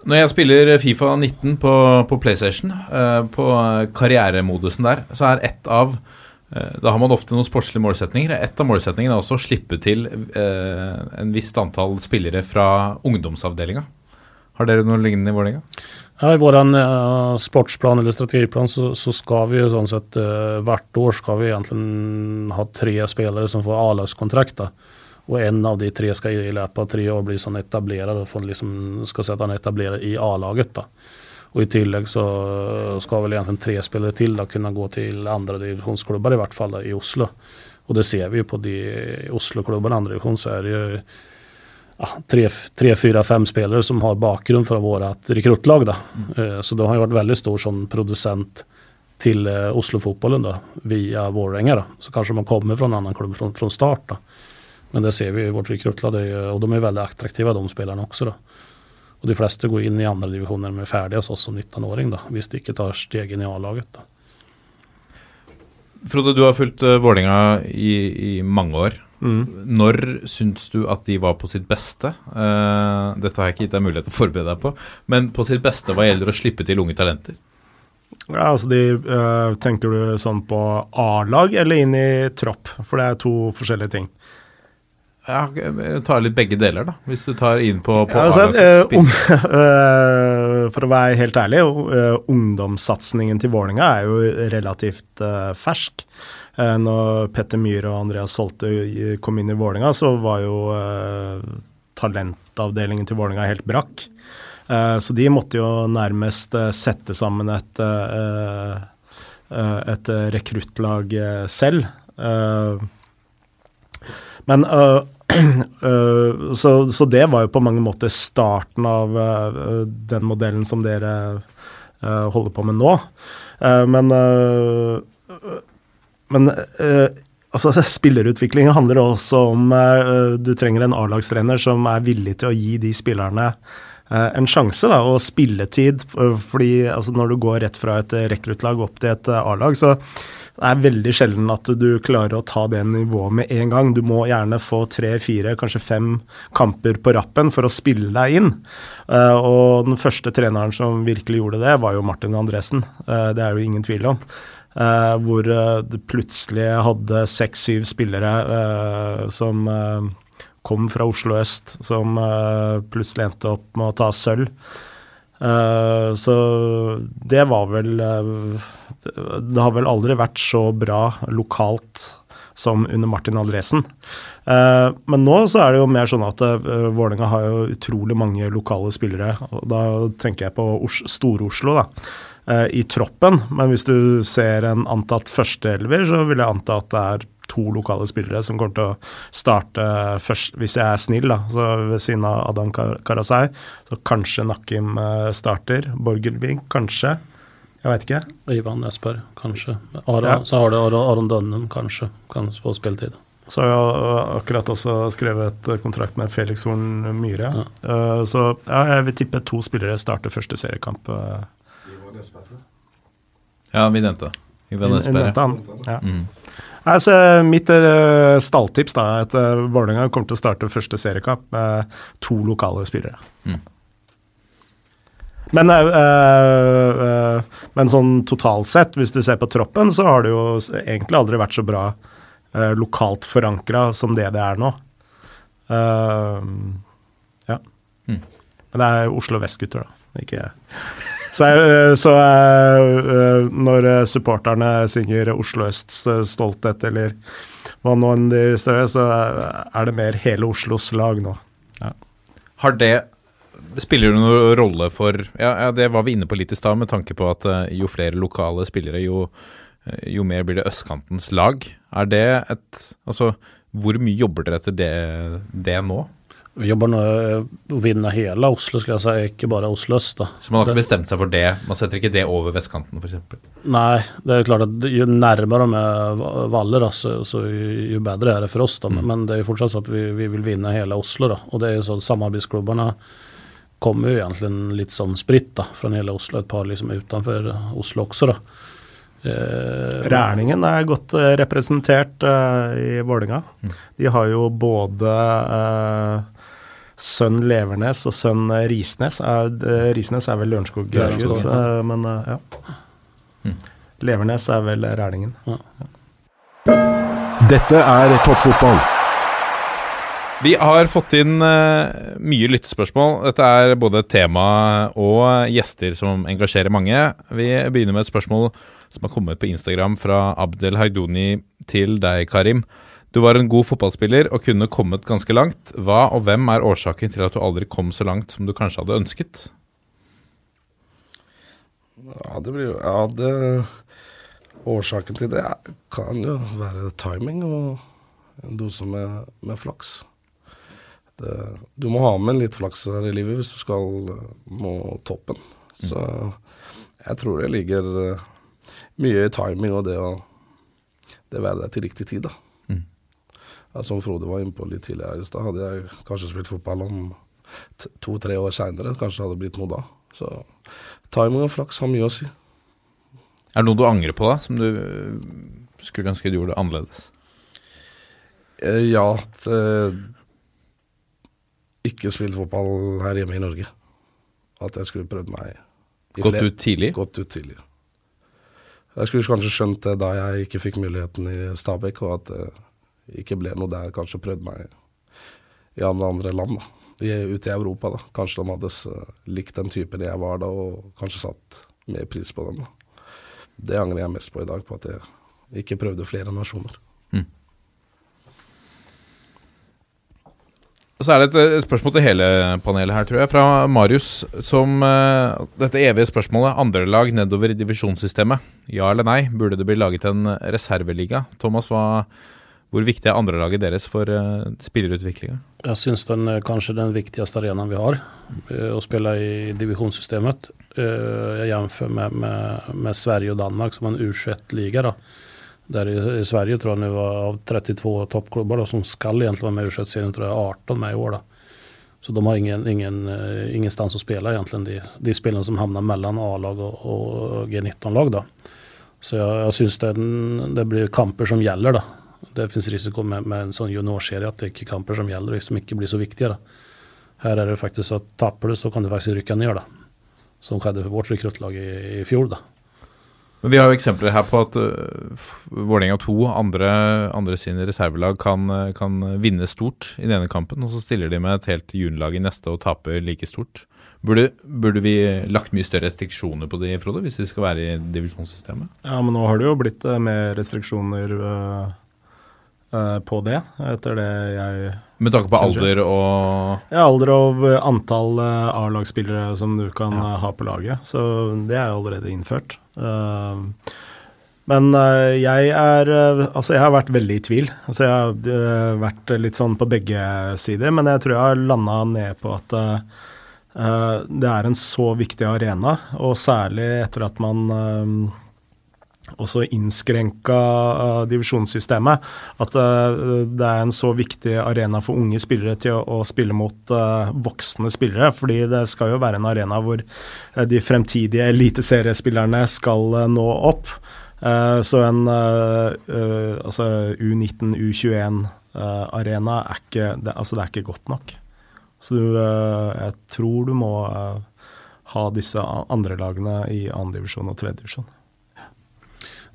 Når jeg spiller Fifa 19 på, på PlayStation, eh, på karrieremodusen der, så er ett av eh, Da har man ofte noen sportslige målsetninger. Et av målsetningene er også å slippe til eh, en visst antall spillere fra ungdomsavdelinga. Har dere noe lignende i Vålerenga? Ja, I vår uh, sportsplan eller strategiplan så, så skal vi sånn sett uh, hvert år skal vi egentlig ha tre spillere som får A-lagskontrakt. Og én en av de tre skal i løpet av tre år bli sånn etablerad og få liksom, skal sette han etablerad i A-laget. Då. Och i tillegg så skal vel egentlig tre spillere til da kunne gå til andre divisjonsklubber, i hvert fall da, i Oslo. Og det ser vi jo på de Oslo-klubbene, andre divisjon, så er det jo ja, tre, tre, fyra, fem spillere som har bakgrunn fra vårt rekruttlag. Då. Eh, Så det har jo vært veldig stor sånn producent til eh, Oslo-fotballen via Vålerenga. Så kanskje man kommer fra en annen klubb fra, från start. da. Men det ser vi i vårt rekruttlag og de er veldig attraktive, de spelarna også. Då. Och de fleste går inn i andra divisioner med ferdige, hos oss som 19-åring hvis Visst de ikke tar stegen i A-laget. da. Frode, du har fulgt uh, Vålerenga i, i mange år. Mm. Når syns du at de var på sitt beste? Uh, dette har jeg ikke gitt deg mulighet til å forberede deg på, men på sitt beste hva gjelder å slippe til unge talenter? Ja, altså de, uh, Tenker du sånn på A-lag eller inn i tropp? For det er to forskjellige ting. Ja, tar litt begge deler, da. Hvis du tar inn på, på Ja, altså, uh, um, øh, for å være helt ærlig, uh, ungdomssatsingen til Vålerenga er jo relativt øh, fersk. Eh, når Petter Myhre og Andreas Solte kom inn i Vålerenga, så var jo talentavdelingen til Vålerenga helt brakk. Eh, så de måtte jo nærmest sette sammen et, et rekruttlag selv. Eh, men uh, uh, så, så det var jo på mange måter starten av uh, den modellen som dere holder på med nå. Men men altså, spillerutvikling handler også om Du trenger en A-lagstrener som er villig til å gi de spillerne en sjanse da, og spilletid. Fordi altså, når du går rett fra et rekruttlag opp til et A-lag, så det er veldig sjelden at du klarer å ta det nivået med en gang. Du må gjerne få tre, fire, kanskje fem kamper på rappen for å spille deg inn. Uh, og den første treneren som virkelig gjorde det, var jo Martin Andresen. Uh, det er jo ingen tvil om. Uh, hvor det plutselig hadde seks-syv spillere som kom fra Oslo øst, som plutselig endte opp med å ta sølv. Så det var vel Det har vel aldri vært så bra lokalt som under Martin Andresen. Uh, men nå så er det jo mer sånn at uh, Vålerenga har jo utrolig mange lokale spillere. og Da tenker jeg på Stor-Oslo, da. I troppen, men hvis du ser en antatt førsteelver, så vil jeg anta at det er to lokale spillere som kommer til å starte først, hvis jeg er snill, da. Så ved siden av Adam Karasei, så kanskje Nakim eh, starter. Borgelvik, kanskje. Jeg veit ikke. Ivan Esper, kanskje. Ara, ja. Så har du Aron Dønnen, kanskje, kan få spilletid. Så har jeg akkurat også skrevet kontrakt med Felix Horn Myhre. Ja. Uh, så ja, jeg vil tippe to spillere starter første seriekamp. Uh. Ja, vi nevnte Ivan Esper. Ja. Mm. Altså, mitt uh, stalltips er at uh, Vålerenga kommer til å starte første seriekamp med to lokale spillere. Mm. Men, uh, men sånn totalt sett, hvis du ser på troppen, så har det jo egentlig aldri vært så bra lokalt forankra som det det er nå. ja. Mm. Men det er Oslo Vest-gutter, da. Ikke så, så uh, når supporterne synger Oslo Østs stolthet, eller hva nå enn de større, så er det mer hele Oslos lag nå. Ja. Har det Spiller det noen rolle for ja, ja, det var vi inne på litt i stad, med tanke på at uh, jo flere lokale spillere, jo, uh, jo mer blir det østkantens lag. Er det et Altså, hvor mye jobber dere etter det, det nå? Vi jobber nå å vinne hele Oslo, skal jeg si, ikke bare Oslo øst. da. Så man har ikke bestemt seg for det? Man setter ikke det over vestkanten, f.eks.? Nei, det er klart at jo nærmere vi Valle, da, så, så, jo bedre er det for oss. da. Mm. Men det er jo fortsatt sånn at vi, vi, vil vinne hele Oslo. da. Og det er jo sånn samarbeidsklubbene kommer jo egentlig litt sånn spritt da, fra hele Oslo. Et par liksom utenfor Oslo også, da. Eh, Rælingen er godt uh, representert eh, i Vålinga. Mm. De har jo både eh, sønn Levernes og sønn Risnes. Risnes er vel Lørenskog-gutt, ja. men ja. Mm. Levernes er vel Rælingen. Ja. Dette er toppfotball. Vi har fått inn uh, mye lyttespørsmål. Dette er både tema og gjester som engasjerer mange. Vi begynner med et spørsmål som har kommet på Instagram fra Abdel Haidoni til deg, Karim. Du var en god fotballspiller og kunne kommet ganske langt. Hva og hvem er årsaken til at du aldri kom så langt som du kanskje hadde ønsket? Ja, det blir jo Ja, det Årsaken til det kan jo være timing og en dose med, med flaks. Det, du må ha med litt flaks her i livet hvis du skal nå toppen. Så jeg tror det ligger mye i timing og det å det være der til riktig tid, da. Ja, som Frode var inne på litt tidligere i stad, hadde jeg kanskje spilt fotball om to-tre år seinere, kanskje det hadde blitt noe da. Så timing og flaks har mye å si. Er det noe du angrer på, da, som du skulle ønske du gjorde annerledes? Eh, ja, eh, ikke spilt fotball her hjemme i Norge. At jeg skulle prøvd meg Gått ut tidlig? Gått ut tidlig. Jeg skulle kanskje skjønt det da jeg ikke fikk muligheten i Stabæk, og at det ikke ble noe der. Kanskje prøvd meg i andre, andre land, da. Ute i Europa, da. Kanskje de hadde likt den typen jeg var da, og kanskje satt mer pris på den. da. Det angrer jeg mest på i dag, på at jeg ikke prøvde flere nasjoner. Så er det et, spørsmål til hele panelet her, tror jeg, fra Marius. Som uh, dette evige spørsmålet. Andrelag nedover i divisjonssystemet. Ja eller nei? Burde det bli laget en reserveliga? Thomas, hva, hvor viktig er andrelaget deres for uh, spillerutviklinga? Jeg syns den er kanskje den viktigste arenaen vi har, uh, å spille i divisjonssystemet. Uh, jeg jamfører med, med, med, Sverige og Danmark som en U21-liga. Der i, i, Sverige tror jeg nå av 32 toppklubber som skal egentlig være med i U21-serien, tror er 18 med i år. da. Så de har ingen, ingen, uh, ingenstans å spille, egentlig, de, de spillerne som havner mellom A-lag og, og G19-lag. da. Så jeg, jeg syns det, det, blir kamper som gjelder, da. Det fins risiko med, med, en sånn juniorserie at det ikke er kamper som gjelder, som ikke blir så viktige. da. Her er det faktisk at taper du, så kan du faktisk rykke ned, da. Som skjedde for vårt rekruttlag i, i fjor, da. Men Vi har jo eksempler her på at uh, Vålerenga 2, andre, andre sine reservelag, kan, kan, vinne stort i denne kampen. Og så stiller de med et helt juniorlag i neste og taper like stort. Burde, burde, vi lagt mye større restriksjoner på de, Frode, hvis de skal være i divisjonssystemet? Ja, men nå har det jo blitt uh, mer restriksjoner uh, på det, etter det jeg Med tanke på alder og Ja, alder og antall A-lagsspillere som du kan ja. ha på laget. Så det er jo allerede innført. Eh, men eh, jeg er eh, Altså, jeg har vært veldig i tvil. Altså, jeg har vært litt sånn på begge sider, men jeg tror jeg har landa ned på at det er en så viktig arena, og særlig etter at man også innskrenka uh, divisjonssystemet. At uh, det er en så viktig arena for unge spillere til å, å spille mot uh, voksne spillere. fordi det skal jo være en arena hvor de fremtidige eliteseriespillerne skal nå opp. så en altså U19, U21-arena er ikke det, altså det er ikke godt nok. Så du, jeg tror du må ha disse andre lagene i andredivisjon og tredjedivisjon.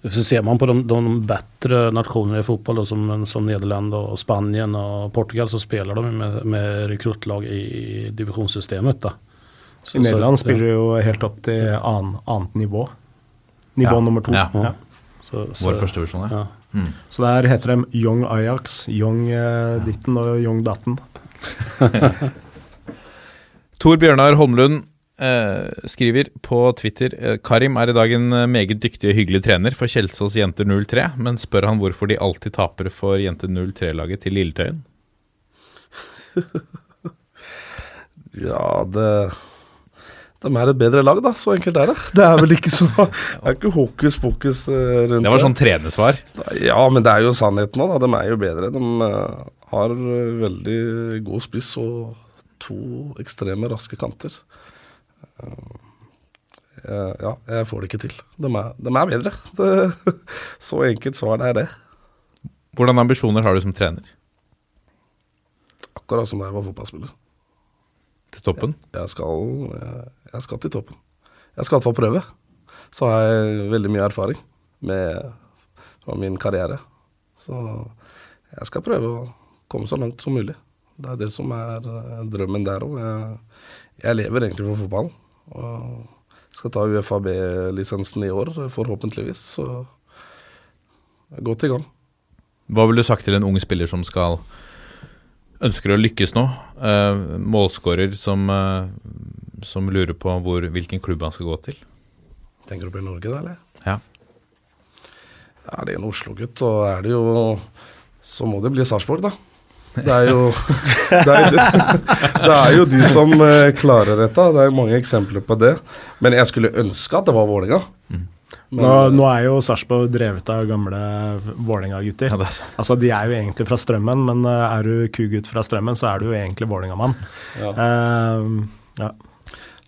Så ser man på de, de bättre nationerna i fotboll, som, som Nederland och Spanien och Portugal, så spelar de med, med rekruttlag i divisjonssystemet. Da. Så, I Nederland så, spiller de jo helt opp til annen, annet nivå. Nivå ja. nummer to. Ja. Ja. Så, Vår første versjon, ja. Mm. Så der heter de Young Ajax, Young eh, ditten og Young datten. Tor Bjørnar Holmlund, skriver på Twitter eh, Karim er i dag en eh, meget dyktig og hyggelig trener for Kjelsås Jenter 03, men spør han hvorfor de alltid taper for Jenter 03-laget til Lilletøyen? ja, det de er et bedre lag, da. Så enkelt er det. Det er vel ikke så Det er ikke hokus pokus rundt det. Det var sånn trenesvar? Ja, men det er jo sannheten òg, da. De er jo bedre. De har veldig god spiss og to ekstreme raske kanter. Uh, ja, jeg får det ikke til. De er, de er bedre. Det, så enkelt svar er det. Hvordan ambisjoner har du som trener? Akkurat som da jeg var fotballspiller. Til toppen? Jeg, jeg, skal, jeg, jeg, skal, til toppen. Jeg skal få prøve. Så har jeg veldig mye erfaring med, fra min karriere. Så jeg skal prøve å komme så langt som mulig. Det er det som er eh, drømmen der òg. Jeg, jeg lever egentlig for fotballen. Og skal ta UFAB-lisensen i år, forhåpentligvis. Så jeg er godt i gang. Hva ville du sagt til en ung spiller som skal ønsker å lykkes nå? Uh, målskårer som, uh, som, lurer på hvor, hvilken klubb han skal gå til? Tenker du på i Norge, da, eller? Ja. Er det en Oslo-gutt, så er det jo Så må det bli Sarpsborg, da. Det er jo, det er, det er jo de som uh, klarer dette. Det er jo mange eksempler på det. Men jeg skulle ønske at det var Vålerenga. Mm. Nå, nå, er jo Sarpsborg drevet av gamle Vålerenga-gutter. Ja, altså, de er jo egentlig fra Strømmen, men uh, er du kugutt fra Strømmen, så er du jo egentlig Vålerenga-mann. Ja. Uh, ja.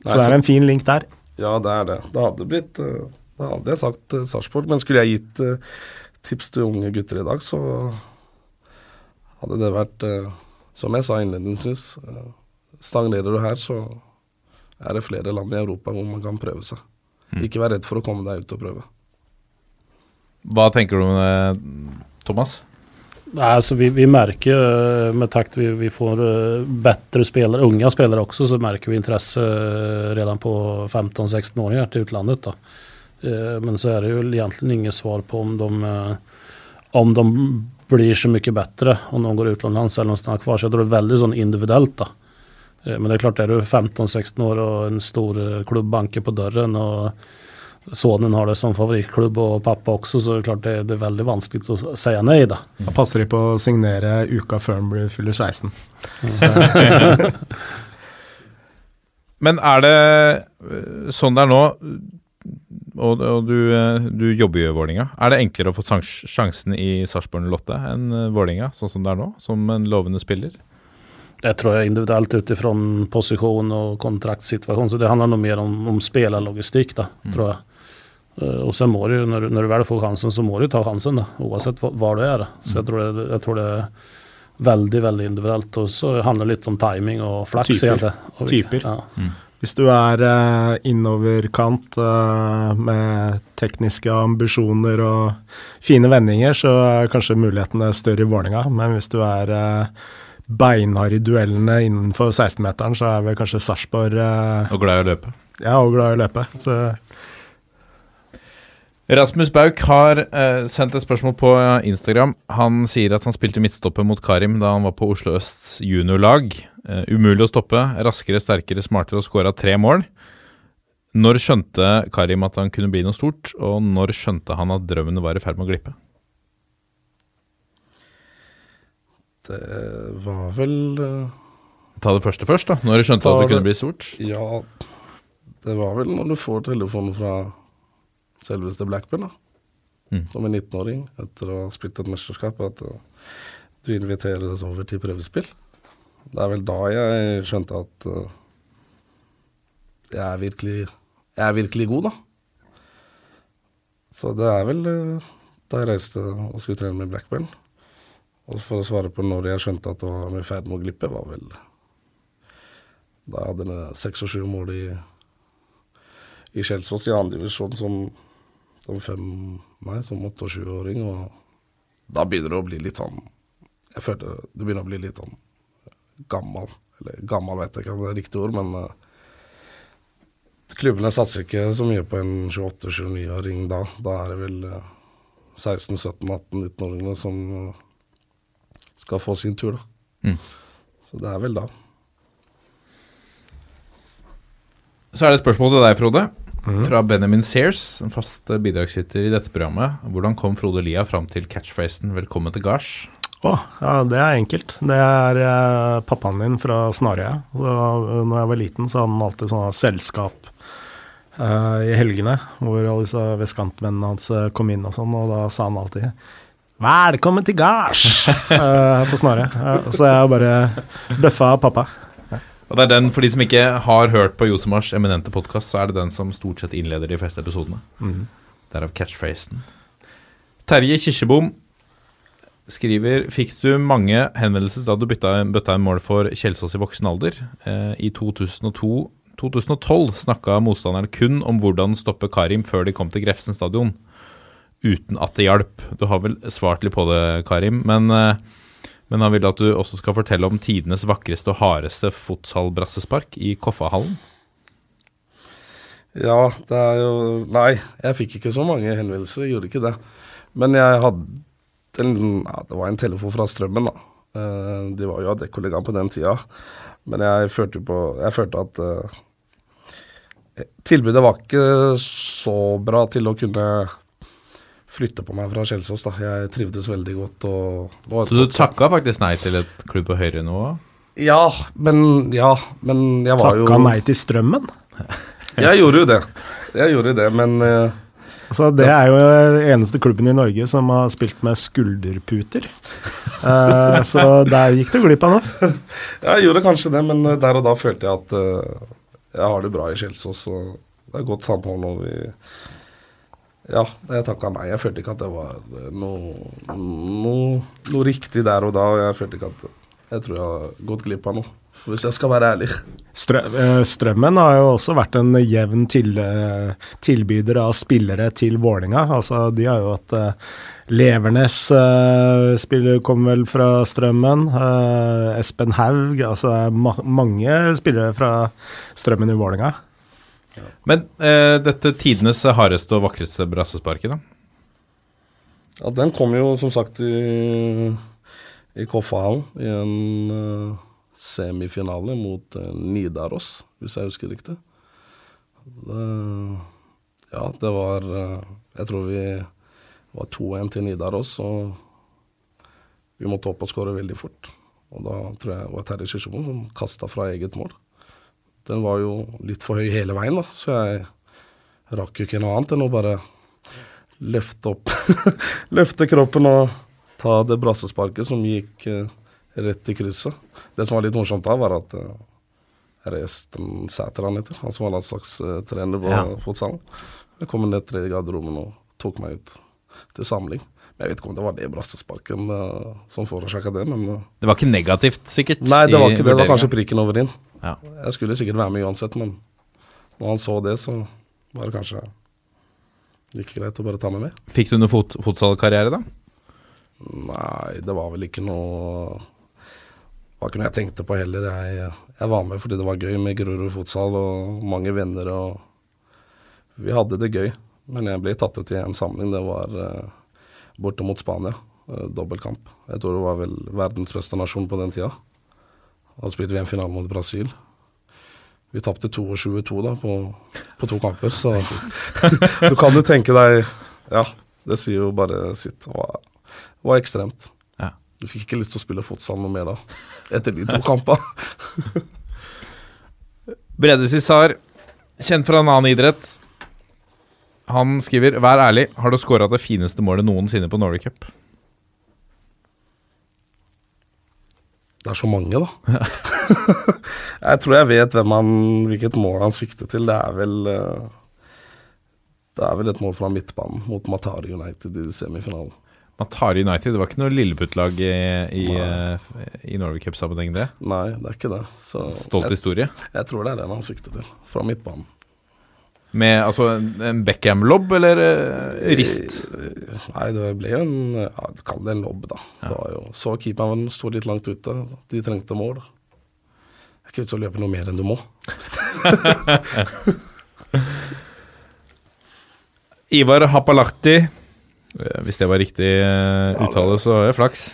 Så det er en fin link der. Ja, det er det. Det hadde blitt Da hadde jeg sagt Sarpsborg. Men skulle jeg gitt tips til unge gutter i dag, så hadde det vært, eh, som jeg sa innledningsvis, eh, stagnerer du her, så er det flere land i Europa hvor man kan prøve seg. Mm. Ikke vær redd for å komme deg ut og prøve. Hva tenker du om det, Thomas? Altså, vi, vi merker eh, med takt vi, vi får bedre spillere, unge spillere også, så merker vi interesse redan på 15-16-åringer til utlandet. Da. Men så er det jo egentlig ingen svar på om de, om de blir så mye bedre om noen går utenlands eller noen stannar kvar. Så jeg tror det er veldig sånn individuelt. da. Eh, men det er klart, er du 15-16 år og en stor eh, klubb banker på døren, og sønnen har det som favorittklubb, og pappa også, så er det klart det, det er veldig vanskelig å si nei. Da Da passer de på å signere uka før han blir fyller 16. Men er det eh, sånn det er nå? Og, og du, eh, du, jobber jo i Vålinga. Er det enklere å få sjansen i Sarpsborg Lotte enn eh, Vålinga, sånn som det er nå, som en lovende spiller? Det tror jeg individuelt ut ifra posisjon og kontraktsituasjon. Så det handler noe mer om, om spillerlogistikk, da, mm. tror jeg. Eh, og så må du, når, du- når du vel får sjansen, så må du ta sjansen, da, uansett hva, du er. Da. Så jeg tror, det, jeg tror det veldig veldig individuelt. Og så handler det litt om timing og flaks. Typer. egentlig. Og- Typer. Ja. Hvis du er eh, innoverkant eh, med tekniske ambisjoner og fine vendinger, så er kanskje mulighetene større i Vålerenga. Men hvis du er eh, beinhard i duellene innenfor 16-meteren, så er vel kanskje Sarpsborg eh, Og glad i å løpe. ja, og glad i å løpe. Så Rasmus Bauk har eh, sendt et spørsmål på eh, Instagram. Han sier at han spilte midtstopper mot Karim da han var på Oslo Østs juniorlag. Eh, umulig å stoppe. Raskere, sterkere, smartere og skåra tre mål. Når skjønte Karim at han kunne bli noe stort, og når skjønte han at drømmen var i ferd med å glippe? Det var vel eh, Ta det første først, da. Når skjønte du at det kunne bli stort? Ja, det var vel når du får telefonen fra selveste Blackburn, da. Mm. Som en 19-åring, etter å ha spilt et mesterskap, at uh, du inviteres over til prøvespill. Det er vel da jeg skjønte at uh, jeg, er virkelig, jeg er virkelig god, da. Så det er vel uh, da jeg reiste og skulle trene med Blackburn. Og for å svare på når jeg skjønte at det var i ferd med å glippe, var vel da jeg hadde jeg seks og sju mål i, i Kjelsås i andredivisjon som, som fem Nei, som åtte- og sjuåring. Og da begynner det å bli litt sånn Jeg følte det begynner å bli litt sånn gammel. Eller gammel vet jeg ikke om det er riktig ord, men uh, klubbene satser ikke så mye på en 28-29-åring da. Da er det vel uh, 16-17-18-19-åringene som uh, skal få sin tur, da. Mm. Så det er vel da. Så er det et spørsmål til deg, Frode. Fra Benjamin Sears, en fast bidragsyter i dette programmet. Hvordan kom Frode Lia fram til catchphrasen 'velkommen til gards'? Å, ja, det er enkelt. Det er eh, pappaen min fra Snarøya. Så uh, når jeg var liten, så hadde han alltid sånne selskap eh, i helgene, hvor alle disse vestkantmennene hans eh, kom inn og sånn, og da sa han alltid 'velkommen til gards' eh, på Snarøya. Så jeg bare bøffa pappa. Og det er den, For de som ikke har hørt på Josemars eminente podkast, så er det den som stort sett innleder de fleste episodene. Derav catchphrasen. Terje Kirsebom skriver Fikk du mange henvendelser da du bytta, bøtta en mål for Kjelsås i voksen alder? Eh, I 2002-2012 snakka motstanderen kun om hvordan stoppe Karim før de kom til Grefsen stadion, uten at det hjalp. Du har vel svart litt på det, Karim, men eh, men han vil at du også skal fortelle om tidenes vakreste og hardeste fotsalbrassespark i Koffahallen. Ja, det er jo Nei, jeg fikk ikke så mange henvendelser, jeg gjorde ikke det. Men jeg hadde en, ja, Det var en telefon fra Strømmen, da. Eh, de var jo Adecco-kollegaer på den tida. Men jeg følte, på, jeg følte at uh, tilbudet var ikke så bra til å kunne flytte på meg fra Kjelsås. da. Jeg trivdes veldig godt. Så du takka faktisk nei til et klubb på høyre nå? Ja, men, ja, men jeg var jo Takka nei til strømmen. Jeg gjorde jo det. Jeg gjorde det, men eh, Så det er jo eneste klubben i Norge som har spilt med skulderputer. Uh, så der gikk du glipp av noe. Jeg gjorde kanskje det, men eh, der og da følte jeg at uh, jeg har det bra i Kjelsås. Og det er godt samhold vi Ja, jeg takka nei. Jeg følte ikke at det var noe, noe, noe riktig der og da. Jeg følte ikke at Jeg tror jeg har gått glipp av noe, hvis jeg skal være ærlig. Eh, Strømmen har jo også vært en jevn til, eh, tilbyder av spillere til Vålinga. Altså, de har jo hatt eh, Levernes uh, spiller kom vel fra Strømmen. Uh, Espen Haug. Altså det er ma mange spillere fra Strømmen i Vålinga. Men eh, dette tidenes hardeste og vakreste brassesparket, da? Ja, den kom jo som sagt i, i Koffahallen i en semifinale mot eh, Nidaros, hvis jeg husker riktig. Det, ja, det var eh, Jeg tror vi var 2-1 til Nidaros, og vi måtte opp og skåre veldig fort. Og da tror jeg det var Terje Kirsebom som kasta fra eget mål. Den var jo litt for høy hele veien, da, så jeg rakk jo ikke noe annet enn å bare løfte opp Løfte kroppen og ta det brassesparket som gikk eh, rett i krysset. Det som var litt morsomt da, var at eh, Resten Sæter han heter, han som var landslagstrener på Ja. fotsalen. Jeg kom ned til garderoben og tok meg ut til samling. Men Jeg vet ikke om det var det brassesparken uh, som forårsaka det, men uh, Det var ikke negativt, sikkert? Nei, det var ikke det. Det var kanskje prikken over inn. Ja. Jeg skulle sikkert være med uansett, men når han så det, så var det kanskje like greit å bare ta meg med. Fikk du noe fot fotballkarriere, da? Nei, det var vel ikke noe var ikke noe jeg tenkte på heller. Jeg, jeg var med fordi det var gøy med Grorud fotsal og mange venner, og vi hadde det gøy. Men jeg ble tatt ut i en samling. Det var uh, borte mot Spania. Uh, Dobbeltkamp. Jeg tror det var vel verdens beste nasjon på den tida. Hadde spilt VM-finale mot Brasil. Vi tapte 22-2 da på, på to kamper, så du kan jo tenke deg Ja, det sier jo bare sitt. Det var, det var ekstremt. Du fikk ikke lyst til å spille fotsal noe mer da, etter de to kampene. Brede Cissar, kjent fra en annen idrett. Han skriver Vær ærlig, har du skåra det fineste målet noensinne på Norway Cup? Det er så mange, da. jeg tror jeg vet hvem han, hvilket mål han sikter til. Det er vel eh, Det er vel et mål fra midtbanen mot Matari United i semifinalen. Matari United, det var ikke noe lilleputtlag i, i, eh, i Norway Cup-sammenheng, det? Nei, det er ikke det. Så Stolt jeg, historie. jeg tror det er det han sikter til. Fra midtbanen. Med altså en, Beckham-lobb eller eh, rist? Eh, Nei, det ble jo en ja, Kall det en lobb, da. Det var jo, så keeperen sto litt langt ute. De trengte mål. Det er ikke vits å løpe noe mer enn du må. Ivar Hapalahti, hvis det var riktig eh, uttale, så har det flaks.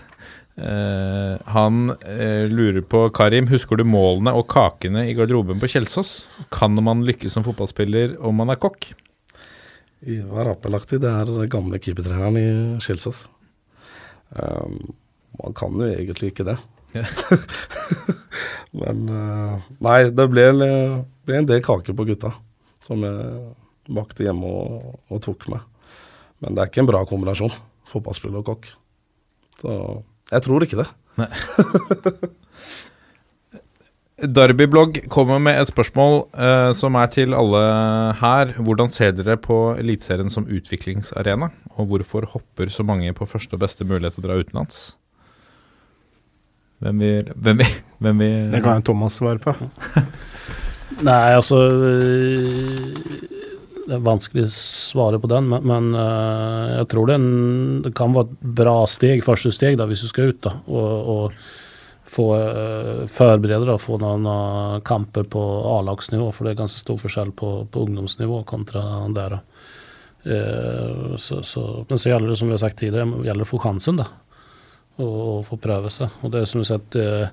Uh, han uh, lurer på Karim, husker du målene og kakene i garderoben på Kjelsås? Kan man lykkes som fotballspiller om man er kokk? Ivar Appelaktig, det er den gamle keepertreneren i Kjelsås. Um, man kan jo egentlig ikke det. Men uh, Nei, det ble, ble en del kaker på gutta som jeg bakte hjemme og, og tok med. Men det er ikke en bra kombinasjon, fotballspiller og kokk. Så jeg tror ikke det. Derbyblogg kommer med et spørsmål eh, som er til alle her. Hvordan ser dere på Eliteserien som utviklingsarena? Og hvorfor hopper så mange på første og beste mulighet til å dra utenlands? Hvem vil, hvem vil, hvem vil Det kan jo Thomas svare på. Nei, altså Det er vanskelig å svare på den, men, men uh, jeg tror det, en, det kan være et bra steg, første steg da, hvis du skal ut. da, og, og få uh, forberede deg få noen eh, kamper på A-lagsnivå, for det er ganske stor forskjell på, på ungdomsnivå kontra der. Eh, så, så, men så gjelder det, som vi har sagt tidligere, gjelder å få sjansen, da. Og, og få prøve seg. Og det er som du eh,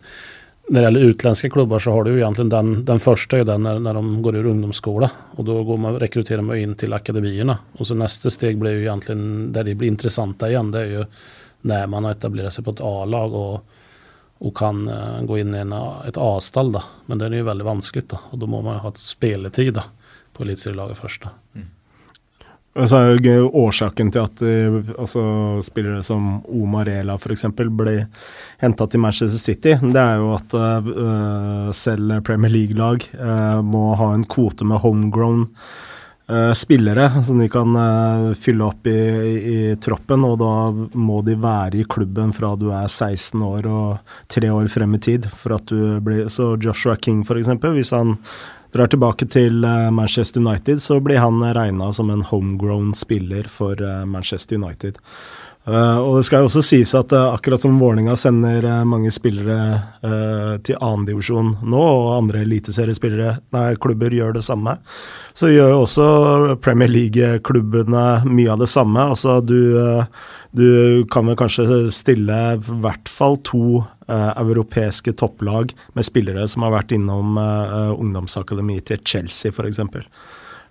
när det gäller utländska klubbar så har du ju egentligen den, den första är den när, när de går ur ungdomsskola och då går man, rekryterar man in till akademierna och så nästa steg blir ju egentligen där det blir intressanta igen det är ju när man har etablerat sig på ett A-lag och, och kan uh, gå in i en, ett A-stall då. Men det är ju väldigt vanskligt då och då må man jo ha ett speletid då på elitserielaget först då. Så er jo årsaken til at eh, altså, spillere som Omar Ela f.eks. ble henta til Manchester City, det er jo at uh, selv Premier League-lag uh, må ha en kvote med homegrown uh, spillere som de kan fylle opp i, i, troppen, og da må de være i klubben fra du er 16 år og tre år frem i tid. for at du blir, Så Joshua King, f.eks., hvis han drar tilbake til eh, Manchester United, så blir han regna som en homegrown spiller for eh, Manchester United. Eh, og det skal jo også sies at eh, akkurat som Vålerenga sender eh, mange spillere til annendivisjon nå, og andre eliteseriespillere, nei, klubber gjør det samme, så gjør jo også Premier League-klubbene mye av det samme. Altså du eh, du kan vel kanskje stille i hvert fall to eh, europeiske topplag med spillere som har vært innom eh, ungdomsakademi til Chelsea, f.eks.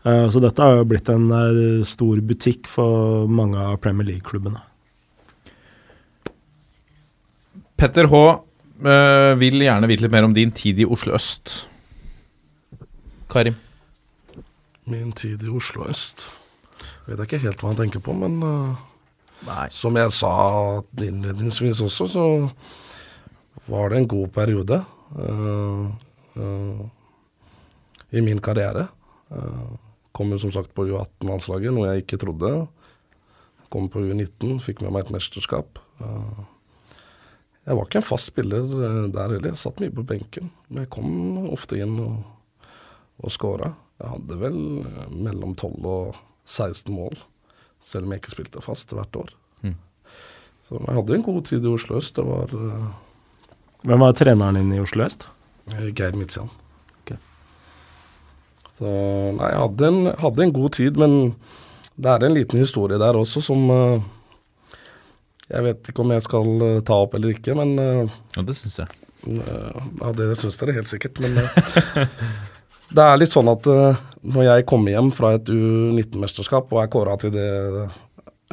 Uh, så dette har jo blitt en eh, stor butikk for mange av Premier League-klubbene. Petter H. eh, vil gjerne vite litt mer om din tid i Oslo øst. Karim? Min tid i Oslo øst Vet jeg ikke helt hva han tenker på, men Nei. som jeg sa innledningsvis også, så var det en god periode. øh, eh, i min karriere. Kom jo som sagt på U18-landslaget, noe jeg ikke trodde. Kom på U19, fikk med meg et mesterskap. Uh, jeg var ikke en fast spiller uh, der heller, jeg satt mye på benken. Men jeg kom ofte inn og, og skåra. Jeg hadde vel uh, mellom 12 og 16 mål, selv om jeg ikke spilte fast hvert år. Mm. Så jeg hadde en god tid i Oslo øst. Det var Hvem var treneren din i Oslo øst? Geir Midtstian. Okay. Så nei, jeg hadde en, hadde en god tid, men det er en liten historie der også som eh, Jeg vet ikke om jeg skal eh, ta opp eller ikke, men eh, Ja, det syns jeg. eh, Ja, det syns dere helt sikkert, men Det er litt sånn at når jeg kommer hjem fra et U19-mesterskap og er kåra til det,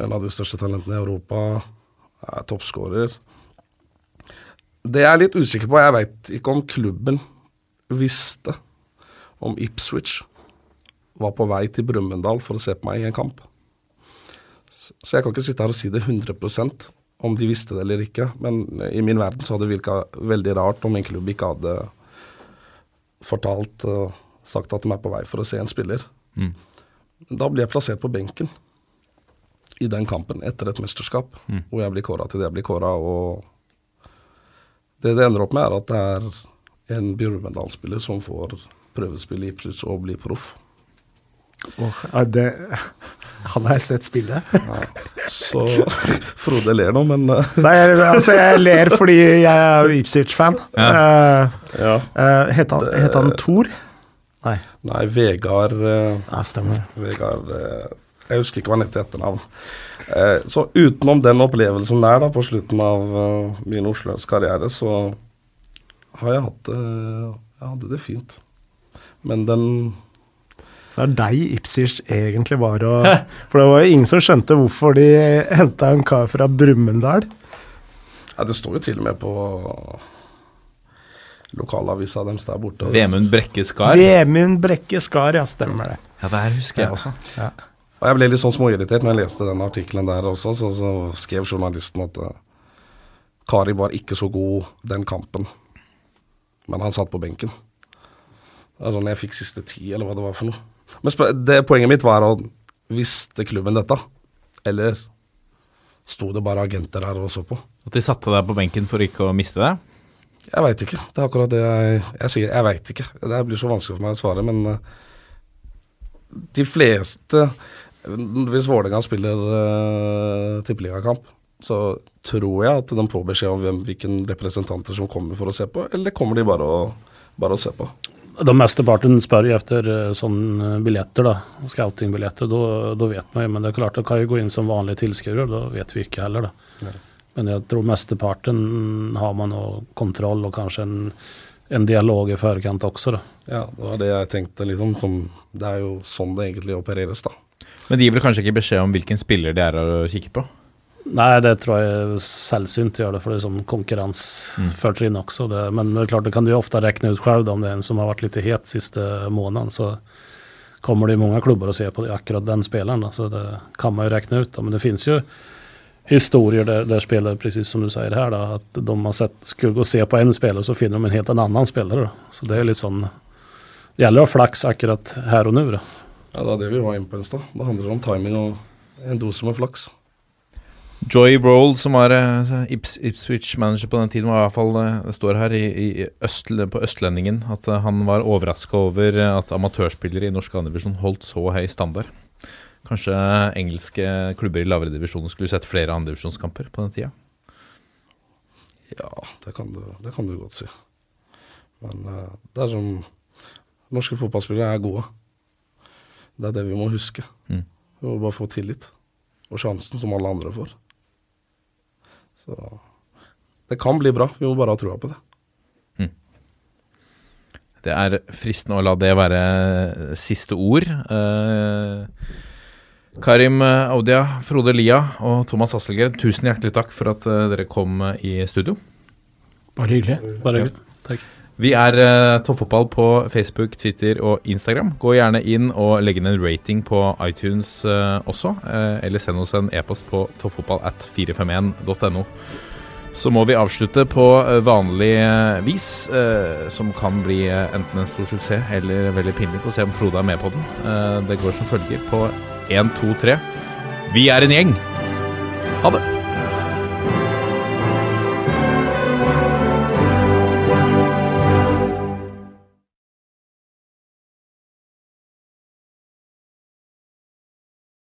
en av de største talentene i Europa, er toppskårer Det jeg er litt usikker på, jeg veit ikke om klubben visste om Ipswich var på vei til Brumunddal for å se på meg i en kamp. Så jeg kan ikke sitte her og si det 100% om de visste det eller ikke, men i min verden så hadde det virka veldig rart om en klubb ikke hadde fortalt og sagt at de er på vei for å se en spiller. Mm. Da blir jeg plassert på benken i den kampen etter et mesterskap, Mm. hvor jeg blir kåra til det jeg blir kåra, og det det ender opp med, er at det er en Brumunddal-spiller som får prøvespill i Ipswich og blir proff. Åh, er det Hadde jeg sett spillet? Så Frode ler nå, men eh, Nei, altså, jeg ler fordi jeg er Ipswich-fan. Uh, ja. uh, het han, het han Thor? Nei. Nei, Vegard Ja, stemmer. Vegard Jeg husker ikke hva han het i etternavn. Eh, så utenom den opplevelsen der da på slutten av min Oslos karriere, så har jeg hatt det Jeg hadde det fint. Men den Så er det deg Ipswich egentlig var å For det var jo ingen som skjønte hvorfor de henta en kar fra Brumunddal. ja, Det står jo til og med på lokalavisa deres der borte. Vemund Brekke Skar. Vemund Brekke Skar, ja, stemmer det. Ja, det her husker jeg også. Og jeg ble litt sånn småirritert når jeg leste den artikkelen der også. Så, så skrev journalisten at eh, Kari var ikke så god den kampen, men han satt på benken. Altså er sånn jeg fikk siste ti, eller hva det var for noe. Men det poenget mitt var at visste klubben dette? Eller sto det bare agenter her og så på? At de satte deg på benken for ikke å miste deg? Jeg veit ikke. Det er akkurat det jeg, jeg sier. Jeg veit ikke. Det blir så vanskelig for meg å svare, men eh, de fleste Hvis Vålerenga spiller uh, tippeligakamp, så tror jeg at de får beskjed om hvem, hvilken representanter som kommer for å se på, eller kommer de bare å, bare å se på? De mesteparten spør jo efter eh, sånne billetter, da, scoutingbilletter. Da, da vet man jo, men det er klart det kan jo gå inn som vanlige tilskuere, da vet vi ikke heller. da. Ja. Men jeg tror mesteparten har man noe kontroll og kanskje en, en dialog i forkant også. da. Ja, det var det jeg tenkte, liksom. Som, det er jo sånn det egentlig opereres, da. Men de gir vel kanskje ikke beskjed om hvilken spiller de er å kikke på? Nei, det tror jeg er sällsynt å gjøre det, for det er sånn konkurransfortrinn også. Det, men det klart, det kan du ofte regne ut selv, om det er en som har vært litt het siste måneden, så kommer det i mange klubber og ser på akkurat den spilleren. Så det kan man jo regne ut. Da. Men det finnes jo historier der, der spelare, precis som du sier her, da, at de har sett, skulle gå og se på en spiller, så finner de en helt annen spiller. Da. Så det er litt sånn Det gjelder å ha flaks akkurat her og nå. Ja, Det er det vi var inne på i stad. Det handler om timing og en dose med flaks. Joy Broll, som var eh, Ips, Ipswich-manager på den tiden, var i hvert fall, eh, det står her i, i øst, på Østlendingen, at eh, han var overraska over at amatørspillere i norsk andredivisjon holdt så høy standard. Kanskje engelske klubber i lavere divisjoner skulle sett flere andredivisjonskamper på den tida? Ja, det kan du, det kan du godt si. Men det er som Norske fotballspillere er gode. Det er det vi må huske. Mm. Vi må bare få tillit. Og sjansen som alle andre får. Så det kan bli bra. Vi må bare ha trua på det. Det er fristende å la det være siste ord. Eh, Karim Audia, Frode Lia og Thomas Hasselgren, tusen hjertelig takk for at eh, dere kom eh, i studio. Bare hyggelig. Bare hyggelig. Takk. Vi er uh, Toppfotball på Facebook, Twitter og Instagram. Gå gjerne inn og legg inn en rating på iTunes uh, også, Uh, eller send oss en e-post på toppfotballat451.no. så må vi avslutte på vanlig vis, som kan bli enten en stor suksess eller veldig pinlig. Få se om Frode er med på den. Det går som følger på 1, 2, 3. Vi er en gjeng. Ha det!